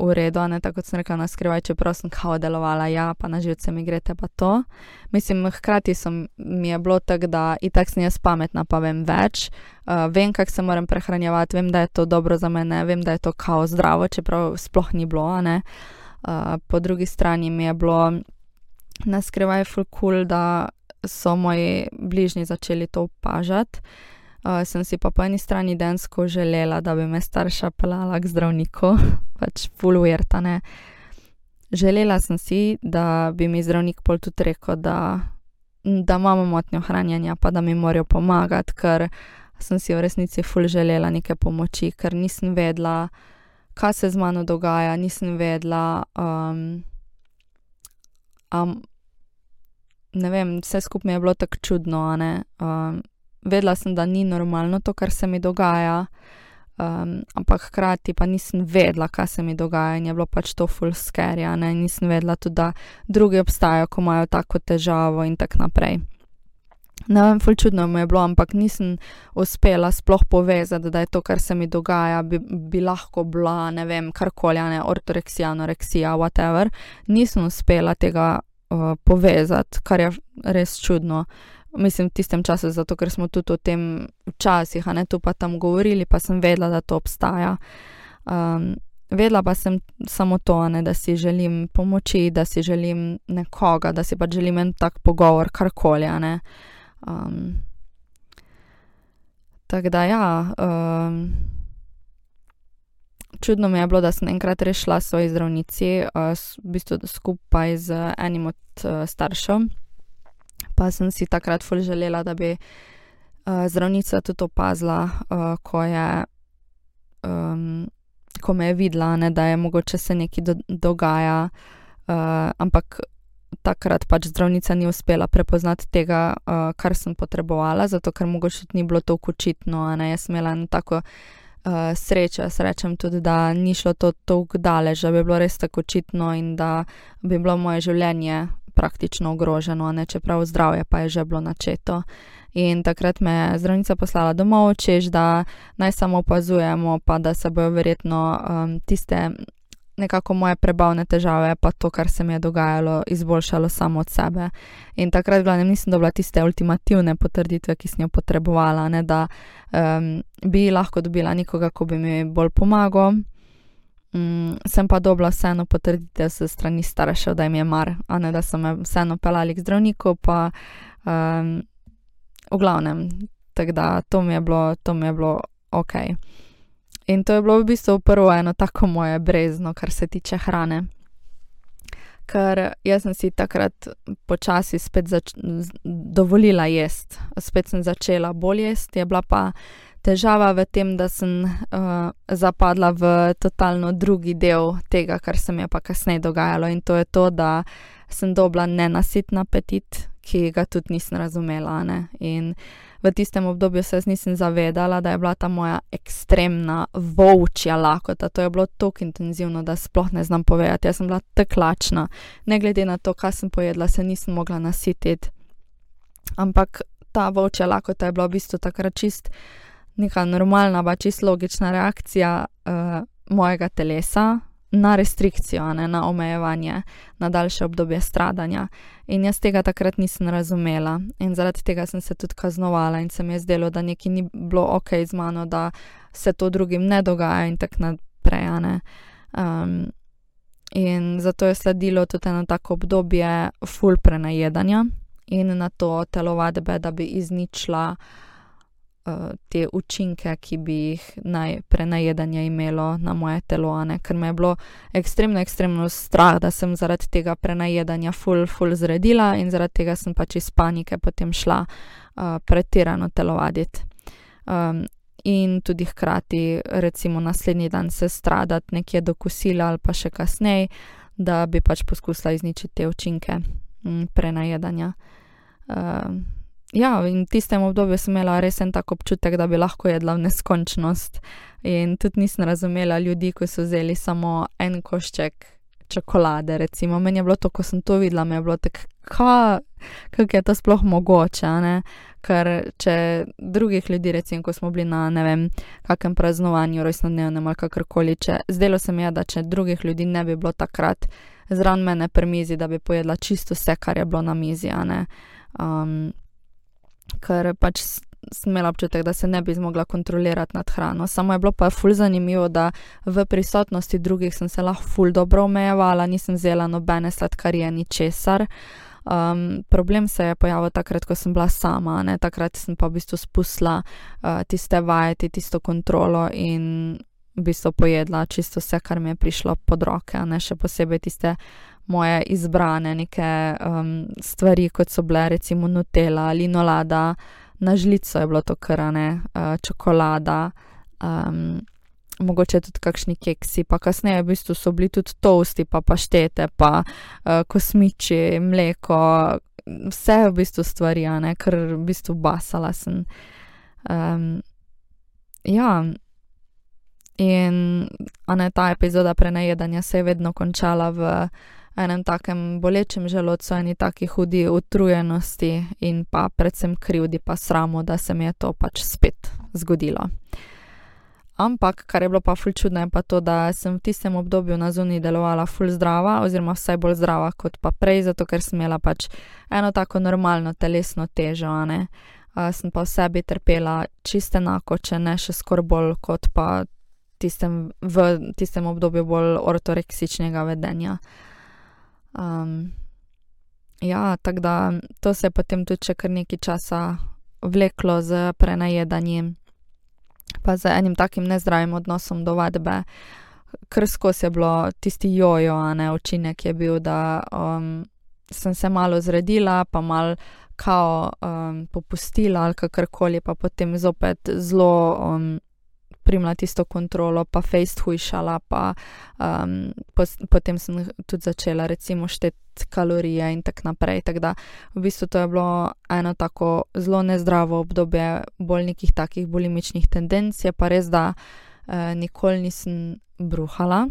v redu, ne tako kot sem rekla na skrivaj, čeprav sem kao delovala, ja, pa na živce mi grete pa to. Mislim, hkrati sem, mi je bilo tako, da itak sem jaz pametna, pa vem več. Uh, vem, kako se moram prehranjevati, vem, da je to dobro za mene, vem, da je to kao zdravo, čeprav sploh ni bilo. Uh, po drugi strani mi je bilo na skrivaj full cool, da so moji bližnji začeli to opažati. Uh, sem si pa po eni strani densko želela, da bi me starša pelala k zdravniku, pač fulujrtane. Želela sem si, da bi mi zdravnik pol tudi rekel, da, da imamo motnjo hranjenja, pa da mi morajo pomagati, ker sem si v resnici ful želela neke pomoči, ker nisem vedela, kaj se z mano dogaja, nisem vedela, um, um, ne vem, vse skupaj je bilo tako čudno. Uh, vedela sem, da ni normalno to, kar se mi dogaja, um, ampak hkrati pa nisem vedela, kaj se mi dogaja in je bilo pač to full scary. Nisem vedela tudi, da drugi obstajajo, ko imajo tako težavo in tako naprej. Ne vem, ful čudno mi je bilo, ampak nisem uspela sploh povezati, da je to, kar se mi dogaja, bi, bi lahko bila, ne vem, karkoli, ne, ortoreksija, anoreksija, whatever. Nisem uspela tega uh, povezati, kar je res čudno. mislim, v tistem času, zato ker smo tudi o tem včasih, a ne tu pa tam govorili, pa sem vedela, da to obstaja. Um, vedela pa sem samo to, ne, da si želim pomoči, da si želim nekoga, da si pač želim en tak pogovor, karkoli. Um, Tako da, ja, um, čudno mi je bilo, da sem enkrat rešila svoji zdravnici, uh, v bistvu skupaj z enim od uh, staršev. Pa sem si takrat fulž želela, da bi uh, zdravnica tudi opazila, uh, ko je. Um, ko me je videla, ne, da je mogoče se nekaj do, dogaja, uh, ampak takrat pač zdravnica ni uspela prepoznati tega, uh, kar sem potrebovala, zato ker mogoče ni bilo to očitno. Jaz sem imela eno tako uh, srečo, srečam tudi, da ni šlo to tako daleč, da bi bilo res tako očitno in da bi bilo moje življenje praktično ogroženo, ne, čeprav zdravje pa je že bilo načeto. In takrat me je zdravnica poslala domov, češ da naj samo opazujemo, pa da se bojo verjetno um, tiste nekako moje prebavne težave, pa to, kar se mi je dogajalo, izboljšalo samo od sebe. In takrat, glavno, nisem dobila tiste ultimativne potrditve, ki sem jo potrebovala, ne, da um, bi lahko dobila nekoga, ko bi mi bolj pomagal. Um, sem pa dobila vseeno potrditev s strani staršev, da jim je mar, a ne da so me vseeno pelali k zdravniku, pa um, v glavnem, tako da to mi je bilo, to mi je bilo ok. In to je bilo v bistvu prvo eno tako moje brezno, kar se tiče hrane. Ker jaz sem si takrat počasi spet dovolila jesti, spet sem začela bolj jesti, je bila pa težava v tem, da sem uh, zapadla v totalno drugi del tega, kar se mi je pa kasneje dogajalo, in to je to, da sem dobila nenasitna apetit, ki ga tudi nisem razumela. Ne? In v tistem obdobju se nisem zavedala, da je bila ta moja ekstremna volčja lakota. To je bilo tako intenzivno, da sploh ne znam povedati. Jaz sem bila tako lačna, ne glede na to, kaj sem pojedla, se nisem mogla nasititi. Ampak ta volčja lakota je bila v bistvu takrat čist neka normalna, pa čist logična reakcija uh, mojega telesa, na restrikcijo, ne, na omejevanje, na daljše obdobje stradanja. In jaz tega takrat nisem razumela in zaradi tega sem se tudi kaznovala in se mi je zdelo, da nekaj ni bilo ok z mano, da se to drugim ne dogaja in tako naprej. Um, in zato je sledilo tudi eno tako obdobje full prenajedanja in na to telovadbe, da bi izničila. Eh, te učinke, ki bi jih naj prenajedanje imelo na moje telo, ne? ker me je bilo ekstremno, ekstremno strah, da sem zaradi tega prenajedanja full, full zredila in zaradi tega sem pač iz panike potem šla uh, pretirano telovaditi. Um, in tudi hkrati, recimo, naslednji dan se stradati nekje do kosila ali pa še kasneje, da bi pač poskusila izničiti te učinke um, prenajedanja. Uh, Ja, in v tistem obdobju sem imela res en tak občutek, da bi lahko jedla v neskončnost. In tudi nisem razumela ljudi, ki so vzeli samo en košček čokolade. Recimo. Meni je bilo to, ko sem to videla, mi je bilo tako, kako je to sploh mogoče. Ne? Ker če drugih ljudi, recimo, ko smo bili na ne vem, kakem praznovanju, rojstnodnevnem ali kakorkoli, če zdelo se mi je, da če drugih ljudi ne bi bilo takrat zraven mene pri mizi, da bi pojedla čisto vse, kar je bilo na mizi ker pač sem imela občutek, da se ne bi zmogla kontrolirati nad hrano. Samo je bilo pa ful zanimivo, da v prisotnosti drugih sem se lahko ful dobro omejevala, nisem vzela nobene sladkarije, ni česar. Um, problem se je pojavil takrat, ko sem bila sama, ne? takrat sem pa v bistvu spustila uh, tiste vajeti, tisto kontrolo in v bistvu pojedla čisto vse, kar mi je prišlo pod roke, ne še posebej tiste moje izbrane neke um, stvari, kot so bile recimo Nutella, linolada, na žlico je bilo to krane, uh, čokolada, um, mogoče tudi kakšni keksi, pa kasneje v bistvu so bili tudi toasti, pa paštete, pa uh, kosmiči, mleko, vse v bistvu stvari, ne, ker v bistvu basala sem. Um, ja. In ne, ta epizoda prenajedanja se je vedno končala v enem takem bolečem želodcu, eni taki hudi utrujenosti in pa predvsem krivdi, pa sramu, da se mi je to pač spet zgodilo. Ampak, kar je bilo pa ful čudno, je pa to, da sem v tistem obdobju na zuniji delovala ful zdrava, oziroma vsaj bolj zdrava kot pa prej, zato ker sem imela pač eno tako normalno telesno težo, ne. Uh, sem pa v sebi trpela čisto enako, če ne še skoraj bolj kot pa tistem, v tistem obdobju bolj ortoreksičnega vedenja. Um, ja, tako da to se je potem tudi še kar nekaj časa vleklo z prenajedanjem, pa z enim takim nezdravim odnosom do vadbe. Ker skozi je bilo tisti jojo, a ne učinek je bil, da um, sem se malo zredila, pa malo kao um, popustila ali kakorkoli, pa potem zopet zelo um, primla tisto kontrolo, pa fejst hujšala, pa um, po, potem sem tudi začela recimo šteti kalorije in tako naprej. Tako da v bistvu to je bilo eno tako zelo nezdravo obdobje bolj nekih takih bulimičnih tendenc, je pa res, da uh, nikoli nisem bruhala.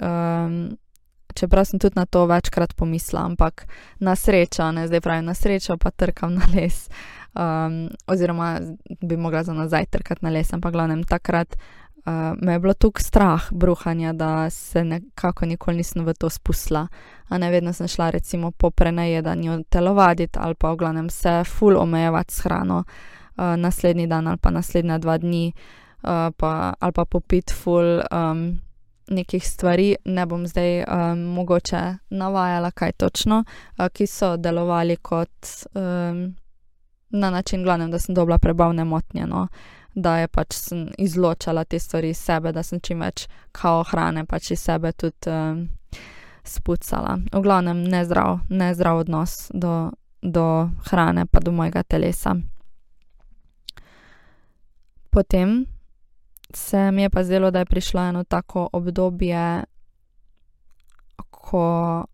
Um, Čeprav sem tudi na to večkrat pomislila, ampak na srečo, ne zdaj pravim na srečo, pa trkam na les. Um, oziroma bi mogla za nazaj trkati na les, ampak glavnem takrat uh, me je bilo tukaj strah bruhanja, da se nekako nikoli nisem v to spustila. A ne vedno sem šla recimo po prenajedanju telovaditi ali pa v glavnem se full omejevati s hrano uh, naslednji dan ali pa naslednja dva dni uh, pa, ali pa popit full. Um, nekih stvari, ne bom zdaj um, mogoče navajala, kaj točno, uh, ki so delovali kot um, na način, glavnem, da sem dobila prebavne motnje, no? da je pač izločala te stvari iz sebe, da sem čim več kao hrane pač iz sebe tudi um, spucala. V glavnem, nezdrav, nezdrav odnos do, do hrane, pa do mojega telesa. Potem se mi je pa zdelo, da je prišlo eno tako obdobje, ko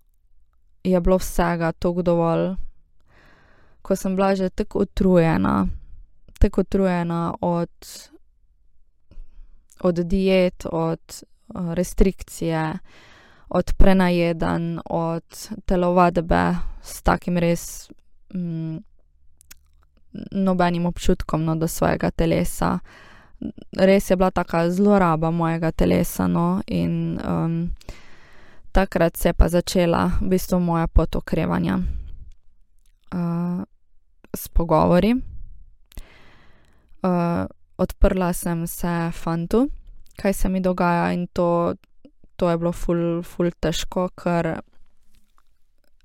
je bilo vsega tako dovolj, ko sem bila že tako utrujena, tako utrujena od, od diet, od restrikcije, od prenajedanj, od telovadbe s takim res mm, nobenim občutkom no, do svojega telesa res je bila taka zloraba mojega telesa. No, in um, takrat se je pa začela v bistvu moja pot okrevanja uh, s pogovori. Uh, odprla sem se fantu, kaj se mi dogaja, in to, to je bilo ful, ful težko, ker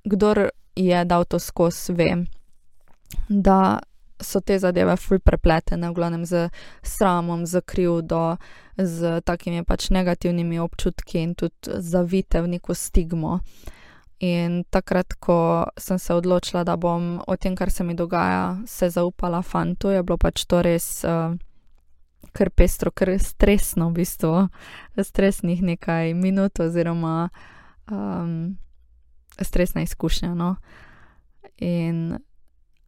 kdor je dal to skozi, ve, da so te zadeve ful prepletene, v glavnem z sramom, z krivdo, z takimi pač negativnimi občutki in tudi zavite v neko stigmo. In takrat, ko sem se odločila, da bom o tem, kar se mi dogaja, se zaupala fantu, je bilo pač to res uh, kar pestro, kar stresno, v bistvu, stresnih nekaj minut, oziroma um, stresna izkušnja. No? In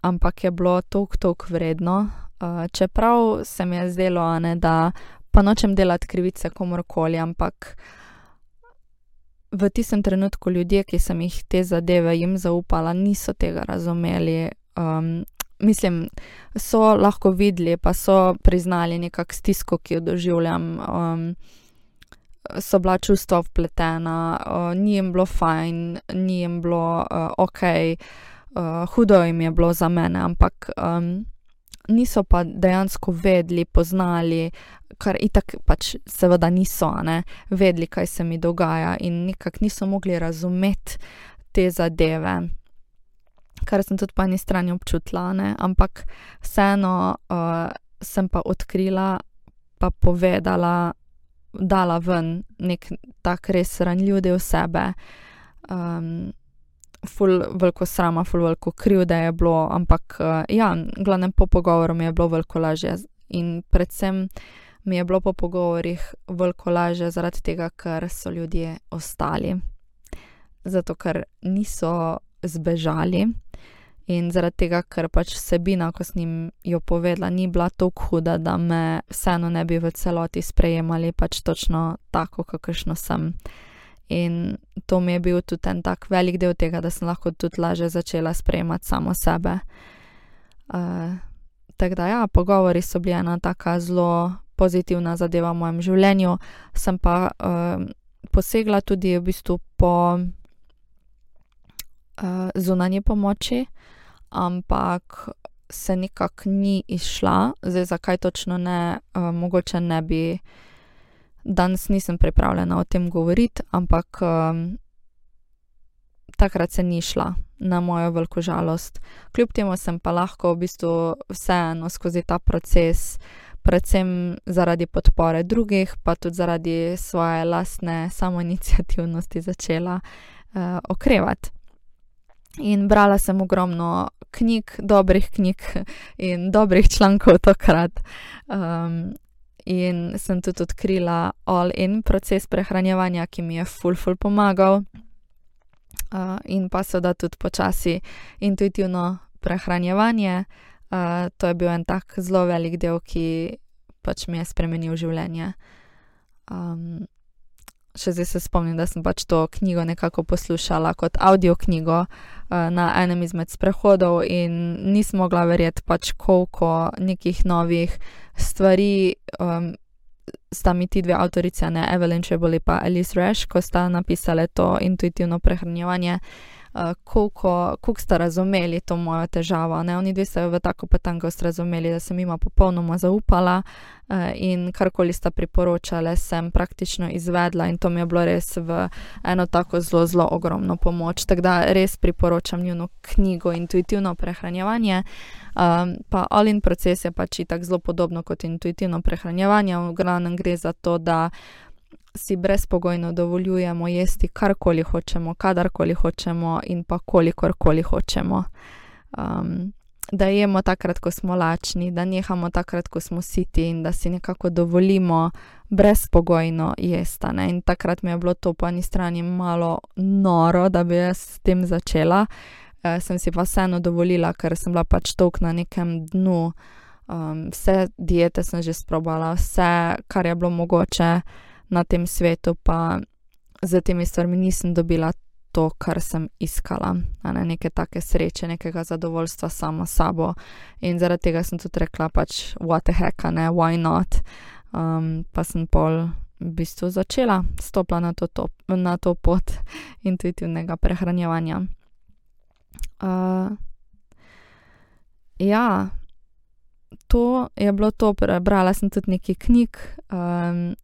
ampak je bilo toliko, toliko vredno. Uh, čeprav se mi je zdelo, ne, da pa nočem delati krivice komorkoli, ampak v tistem trenutku ljudje, ki sem jih te zadeve jim zaupala, niso tega razumeli. Um, mislim, so lahko videli, pa so priznali nekakšno stisko, ki jo doživljam. Um, So bila čustva vpletena, uh, ni jim bilo fajn, ni jim bilo uh, ok, uh, hudo jim je bilo za mene, ampak um, niso pa dejansko vedeli, poznali, kar itak pač seveda niso, ne, vedeli, kaj se mi dogaja in nekako niso mogli razumeti te zadeve. Kar sem tudi po eni strani občutila, ne? ampak vseeno uh, sem pa odkrila, pa povedala, dala ven nek tak res ranljiv del sebe. Um, ful veliko srama, ful veliko krivde je bilo, ampak uh, ja, glavnem po pogovoru mi je bilo veliko lažje. In predvsem mi je bilo po pogovorih veliko lažje zaradi tega, ker so ljudje ostali. Zato, ker niso zbežali in zaradi tega, ker pač vsebina, ko sem jim jo povedala, ni bila tako huda, da me vseeno ne bi v celoti sprejemali pač točno tako, kakršno sem. In to mi je bil tudi en tak velik del tega, da sem lahko tudi lažje začela sprejemati samo sebe. Uh, tako da, ja, pogovori so bili ena taka zelo pozitivna zadeva v mojem življenju. Sem pa um, posegla tudi v bistvu po uh, zunanji pomoči, ampak se nekako ni izšla, zdaj zakaj točno ne, uh, mogoče ne bi. Danes nisem pripravljena o tem govoriti, ampak um, takrat se ni šla, na mojo veliko žalost. Kljub temu sem pa lahko v bistvu vseeno skozi ta proces, predvsem zaradi podpore drugih, pa tudi zaradi svoje lastne samoinicijativnosti, začela uh, okrevati. In brala sem ogromno knjig, dobrih knjig in dobrih člankov takrat. Um, in sem tudi odkrila all-in proces prehranjevanja, ki mi je ful, ful pomagal. Uh, in pa seveda tudi počasi intuitivno prehranjevanje. Uh, to je bil en tak zelo velik del, ki pač mi je spremenil življenje. Um, še zdaj se spomnim, da sem pač to knjigo nekako poslušala kot audio knjigo uh, na enem izmed sprehodov in nisem mogla verjeti, pač koliko nekih novih stvari. Um, Sta mi ti dve avtorice, ne Evelyn Cheboli pa Alice Rash, ko sta napisali to intuitivno prehranjevanje, uh, koliko, koliko sta razumeli to mojo težavo. Ne? Oni dve so v tako petankost razumeli, da sem jima popolnoma zaupala uh, in karkoli sta priporočali, sem praktično izvedla in to mi je bilo res v eno tako zelo, zelo ogromno pomoč. Tako da res priporočam njuno knjigo Intuitivno prehranjevanje. Um, pa Olin proces je pač tako zelo podobno kot intuitivno prehranjevanje. V glavnem gre za to, da si brezpogojno dovoljujemo jesti karkoli hočemo, kadarkoli hočemo in pa kolikorkoli hočemo. Um, da jemo takrat, ko smo lačni, da nehamo takrat, ko smo siti in da si nekako dovolimo brezpogojno jesti. In takrat mi je bilo to po eni strani malo noro, da bi jaz s tem začela. Uh, sem si pa vseeno dovolila, ker sem bila pač tok na nekem dnu. Um, vse diete sem že sprobala, vse, kar je bilo mogoče na tem svetu, pa za temi stvarmi nisem dobila to, kar sem iskala. Ne, neke take sreče, nekega zadovoljstva samo sabo. In zaradi tega sem tudi rekla, pač, what the heck, ne, why not. Um, pa sem pol v bistvu začela stopila na to, to, na to pot intuitivnega prehranjevanja. Uh, ja. To je bilo to, prebrala sem tudi nekaj knjig, um,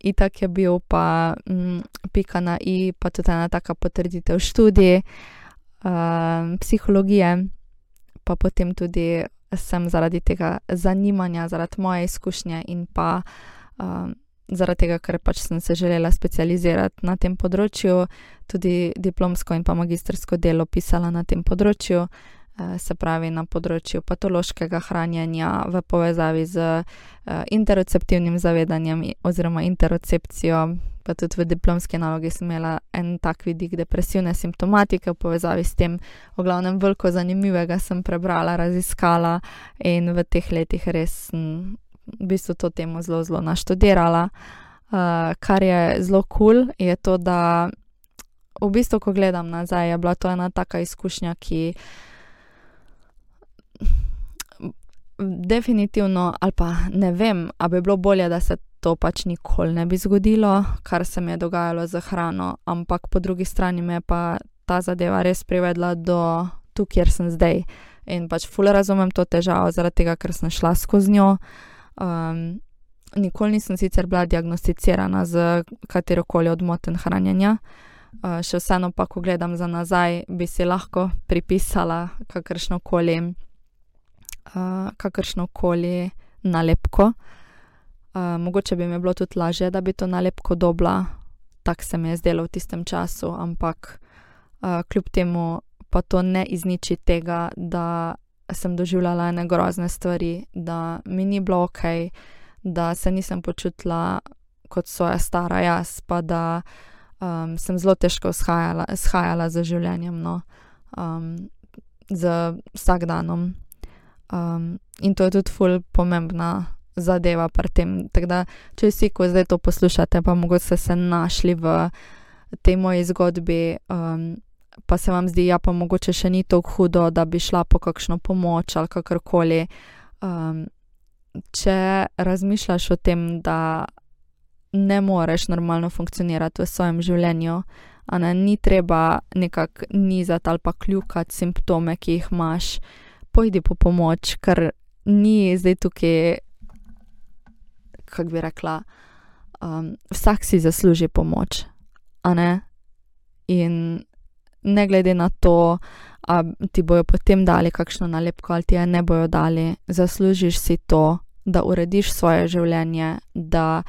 itak je bil pa m, mm, pika na i, pa tudi ena taka potrditev študij uh, psihologije, pa potem tudi sem zaradi tega zanimanja, zaradi moje izkušnje in pa uh, zaradi tega, ker pač sem se želela specializirati na tem področju, tudi diplomsko in pa magistrsko delo pisala na tem področju. Se pravi na področju patološkega hranjenja v povezavi z eh, interoceptivnim zavedanjem oziroma interocepcijo, pa tudi v diplomski nalogi sem imela en tak vidik depresivne simptomatike v povezavi s tem, v glavnem veliko zanimivega sem prebrala, raziskala in v teh letih res sem v bistvu to temo zelo, zelo naštudirala. Uh, kar je zelo kul, cool, je to, da v bistvu, ko gledam nazaj, je bila to ena taka izkušnja, ki uh, definitivno, ali pa ne vem, ali bi bilo bolje, da se to pač nikoli ne bi zgodilo, kar se mi je dogajalo z hrano, ampak po drugi strani me je pa ta zadeva res privedla do tu, kjer sem zdaj. In pač fully razumem to težavo, zaradi tega, ker sem šla skozi njo. Um, nikoli nisem sicer bila diagnosticirana z katero koli odmoten hranjenja. Uh, še vseeno pa, ko gledam za nazaj, bi si lahko pripisala kakršno koli kakršno koli nalepko. Uh, mogoče bi mi bilo tudi lažje, da bi to nalepko dobila, tako se mi je zdelo v tistem času, ampak uh, kljub temu pa to ne izniči tega, da sem doživljala ene grozne stvari, da mi ni bilo ok, da se nisem počutila kot svoja stara jaz, pa da um, sem zelo težko shajala, shajala z življenjem, no, um, z vsakdanom. Um, in to je tudi ful pomembna zadeva pri tem. Da, če vsi, ko zdaj to poslušate, pa mogoče ste se našli v tej moji zgodbi, um, pa se vam zdi, ja, pa mogoče še ni tako hudo, da bi šla po kakšno pomoč ali kakorkoli. Um, če razmišljaš o tem, da ne moreš normalno funkcionirati v svojem življenju, a ne ni treba nekako nizati ali pa kljukati simptome, ki jih imaš, pojdi po pomoč, ker ni zdaj tukaj, kako bi rekla, um, vsak si zasluži pomoč, a ne. In ne glede na to, ali ti bojo potem dali kakšno nalepko ali ti je ne bojo dali, zaslužiš si to, da urediš svoje življenje, da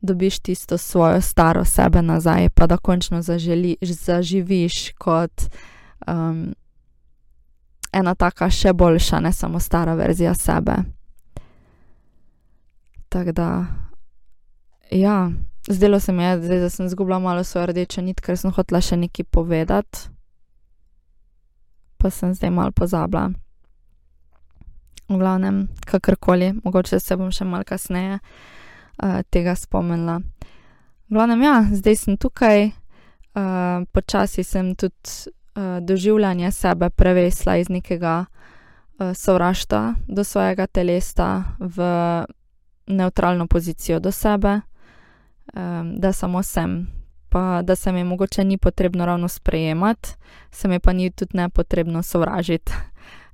dobiš tisto svojo staro sebe nazaj, pa da končno zaželi, zaživiš kot um, ena taka še boljša, ne samo stara verzija sebe. Tako da, ja, zdelo se mi je, da sem izgubila malo svojo rdečo nit, ker sem hotela še nekaj povedati, pa sem zdaj malo pozabila. V glavnem, kakorkoli, mogoče se bom še malo kasneje uh, tega spomnila. V glavnem, ja, zdaj sem tukaj, uh, počasi sem tudi doživljanje sebe prevesla iz nekega uh, sovraštva do svojega telesa v neutralno pozicijo do sebe, um, da samo sem. Pa da se mi mogoče ni potrebno ravno sprejemati, se mi pa ni tudi ne potrebno sovražiti.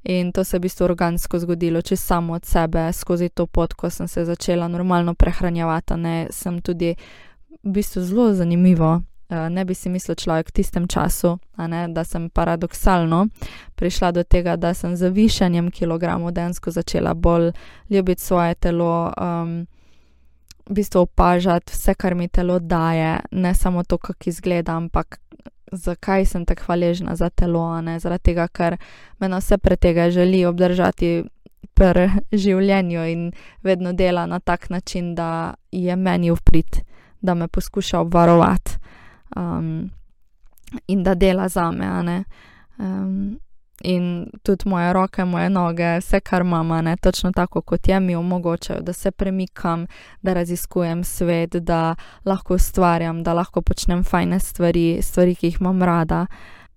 In to se je v bistvu organsko zgodilo, če samo od sebe, skozi to pot, ko sem se začela normalno prehranjevati. Ne, sem tudi v bistvu zelo zanimivo. Eh, ne bi si mislil človek v tistem času, ne, da sem paradoksalno prišla do tega, da sem z višanjem kilogramov dejansko začela bolj ljubiti svoje telo, um, v bistvu opažati vse, kar mi telo daje, ne samo to, kako izgleda, ampak zakaj sem tako hvaležna za telo, ne zaradi tega, ker me vse pred tega želi obdržati pri življenju in vedno dela na tak način, da je meni vprit, da me poskuša obvarovati in da dela za me. Um, in tudi moje roke, moje noge, vse, kar imam, ne točno tako kot je, mi omogočajo, da se premikam, da raziskujem svet, da lahko ustvarjam, da lahko počnem fajne stvari, stvari, ki jih imam rada.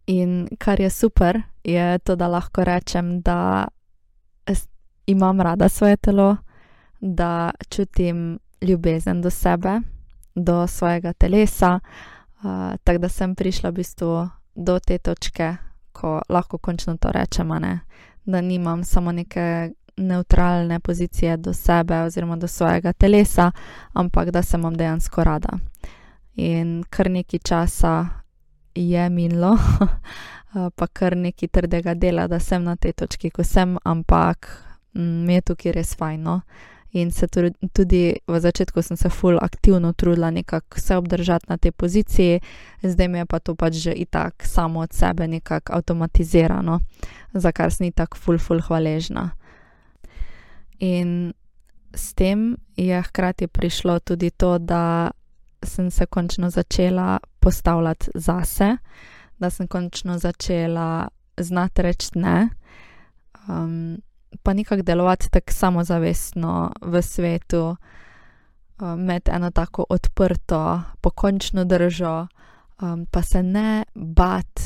In kar je super, je to, da lahko rečem, da imam rada svoje telo, da čutim ljubezen do sebe, do svojega telesa. Uh, tako da sem prišla v bistvu do te točke, ko lahko končno to rečemo, da nimam samo neke neutralne pozicije do sebe oziroma do svojega telesa, ampak da se imam dejansko rada. In kar nekaj časa je minilo, pa kar nekaj trdega dela, da sem na tej točki, ko sem, ampak mi je tukaj res fajno. In se tudi v začetku sem se ful aktivno trudila nekako se obdržati na tej poziciji, zdaj mi je pa to pač že itak samo od sebe nekako avtomatizirano, za kar sem itak ful ful hvaležna. In s tem je hkrati prišlo tudi to, da sem se končno začela postavljati zase, da sem končno začela znati reči ne. Um, pa nekako delovati tako samozavestno v svetu, med eno tako odprto, pokončno držo, um, pa se ne bat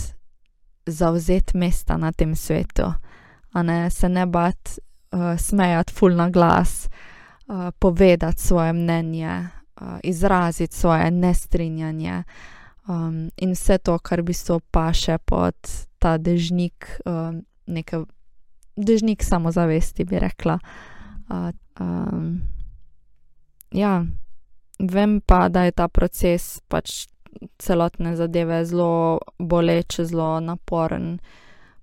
zauzeti mesta na tem svetu, ne, se ne bat uh, smejati ful na glas, uh, povedati svoje mnenje, uh, izraziti svoje nestrinjanje. Um, in vse to, kar bi se opaše pod ta dežnik um, neke dežnik samozavesti, bi rekla. Uh, um, ja, vem pa, da je ta proces pač celotne zadeve zelo boleč, zelo naporen,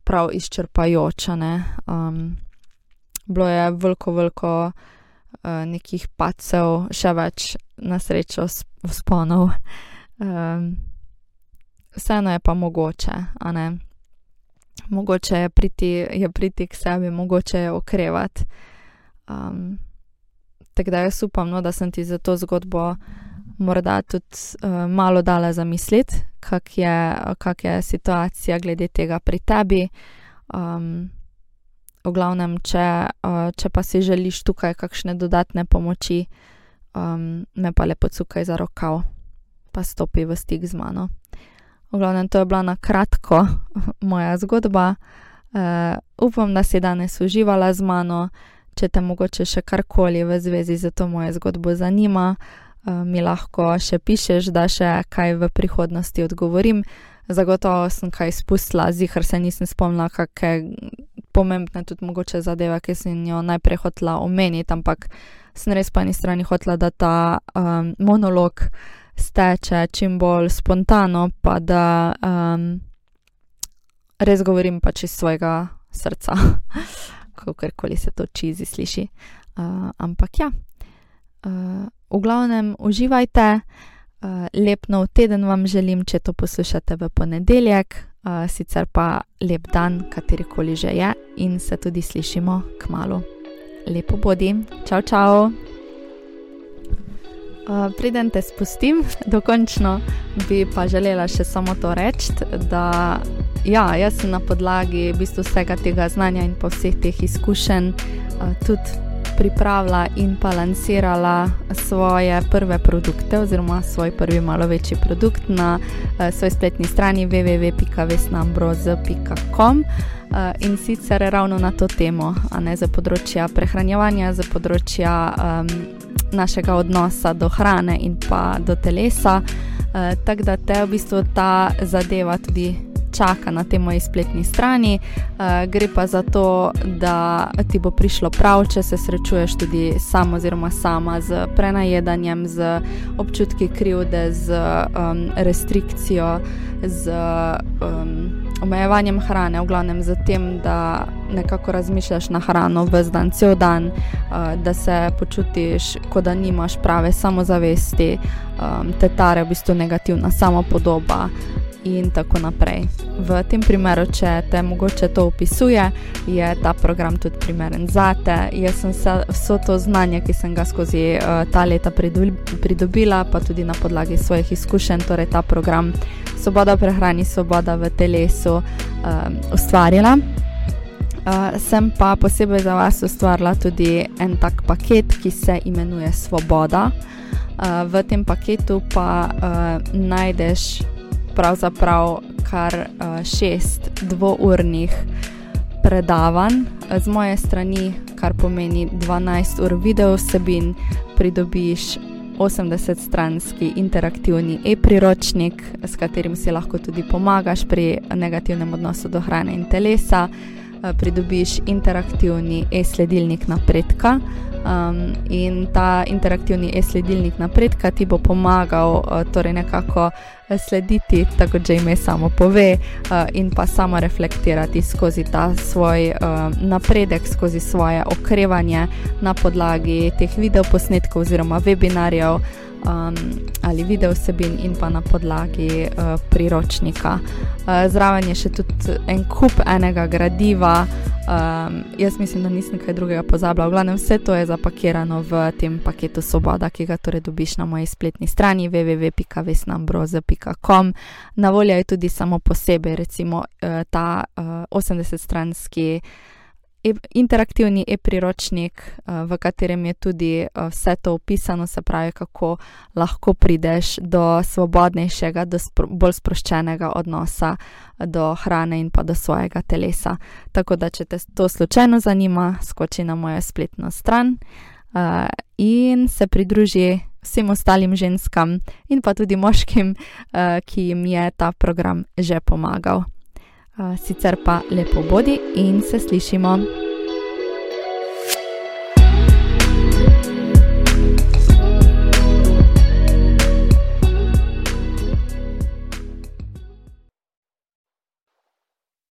prav izčrpajoč. Um, bilo je veliko, veliko uh, nekih pacev, še več na srečo sponov. Um, vseeno je pa mogoče, a ne mogoče je priti, je priti k sebi, mogoče je okrevati. Um, tako da jaz upam, no, da sem ti za to zgodbo morda tudi uh, malo dala za misliti, kak je, kak je situacija glede tega pri tebi. Um, v glavnem, če, uh, če pa si želiš tukaj kakšne dodatne pomoči, um, me pa lepo cukaj za rokav, pa stopi v stik z mano. V glavnem, to je bila na kratko moja zgodba. Uh, upam, da si danes uživala z mano. če te mogoče še karkoli v zvezi z to mojo zgodbo zanima, uh, mi lahko še pišeš, da še kaj v prihodnosti odgovorim. Zagotovo sem kaj spustila, zihar se nisem spomnila, kakšne pomembne tudi mogoče zadeve, ki sem jo najprej hotela omeniti, ampak sem res po eni strani hotela, da ta um, monolog steče čim bolj spontano, pa da um, res govorim pač iz svojega srca, kakorkoli se to čizi sliši. Uh, ampak ja, uh, v glavnem uživajte, uh, lep nov teden vam želim, če to poslušate v ponedeljek, uh, sicer pa lep dan, katerikoli že je, in se tudi slišimo k malu. Lepo bodi, čau, čau. Preden te spustim, dokončno bi pa želela še samo to reči, da ja, jaz sem na podlagi v bistvu vsega tega znanja in pa vseh teh izkušenj tudi pripravila in pa lansirala svoje prve produkte, oziroma svoj prvi malo večji produkt na svoji spletni strani www.vesnambroz.com. In sicer ravno na to temo, a ne za področja prehranjevanja, za področja um, našega odnosa do hrane in pa do telesa. Uh, Tako da te v bistvu ta zadeva tudi čaka na tej moji spletni strani. Uh, gre pa za to, da ti bo prišlo prav, če se srečuješ tudi sam oziroma sama z prenajedanjem, z občutki krivde, z um, restrikcijo, z um, omejevanjem hrane, v glavnem z tem, da nekako razmišljaš na hrano v dan, cel dan, uh, da se počutiš, kot da nimaš prave samozavesti, um, te tare v bistvu negativna samopodoba in tako naprej. V tem primeru, če te mogoče to opisuje, je ta program tudi primeren za te. Jaz sem se vso to znanje, ki sem ga skozi uh, ta leta pridobila, pa tudi na podlagi svojih izkušenj, torej ta program Svoboda v prehrani, svoboda v telesu, um, ustvarila. Uh, sem pa posebej za vas ustvarila tudi en tak paket, ki se imenuje Svoboda. Uh, v tem paketu pa uh, najdeš pravzaprav kar uh, šest dvournih predavanj. Z moje strani, kar pomeni 12 ur video vsebin, pridobiš 80-stranski interaktivni e-priročnik, s katerim si lahko tudi pomagaš pri negativnem odnosu do hrane in telesa, pridobiš interaktivni e-sledilnik napredka. Um, in ta interaktivni e-sledilnik napredka ti bo pomagal, uh, torej nekako slediti, tako da že ime samo pove, uh, in pa samo reflektirati skozi ta svoj uh, napredek, skozi svoje okrevanje na podlagi teh videoposnetkov oziroma webinarjev um, ali video vsebin, in pa na podlagi uh, priročnika. Uh, zraven je še tudi en kup enega gradiva. Um, jaz mislim, da nisem kaj drugega pozabila. V glavnem, vse to je zapakirano v tem paketu Svoboda, ki ga torej dobiš na moji spletni strani www.vesnambroze.com. Na voljo je tudi samo posebej, recimo uh, ta uh, 80-stranski e interaktivni e-priročnik, uh, v katerem je tudi uh, vse to opisano, se pravi, kako lahko prideš do svobodnejšega, do spro bolj sproščenega odnosa do hrane in pa do svojega telesa. Tako da, če te to slučajno zanima, skoči na mojo spletno stran uh, in se pridruži. Vsem ostalim ženskam in pa tudi moškim, ki jim je ta program že pomagal. Sicer pa lepo bodi in se slišimo.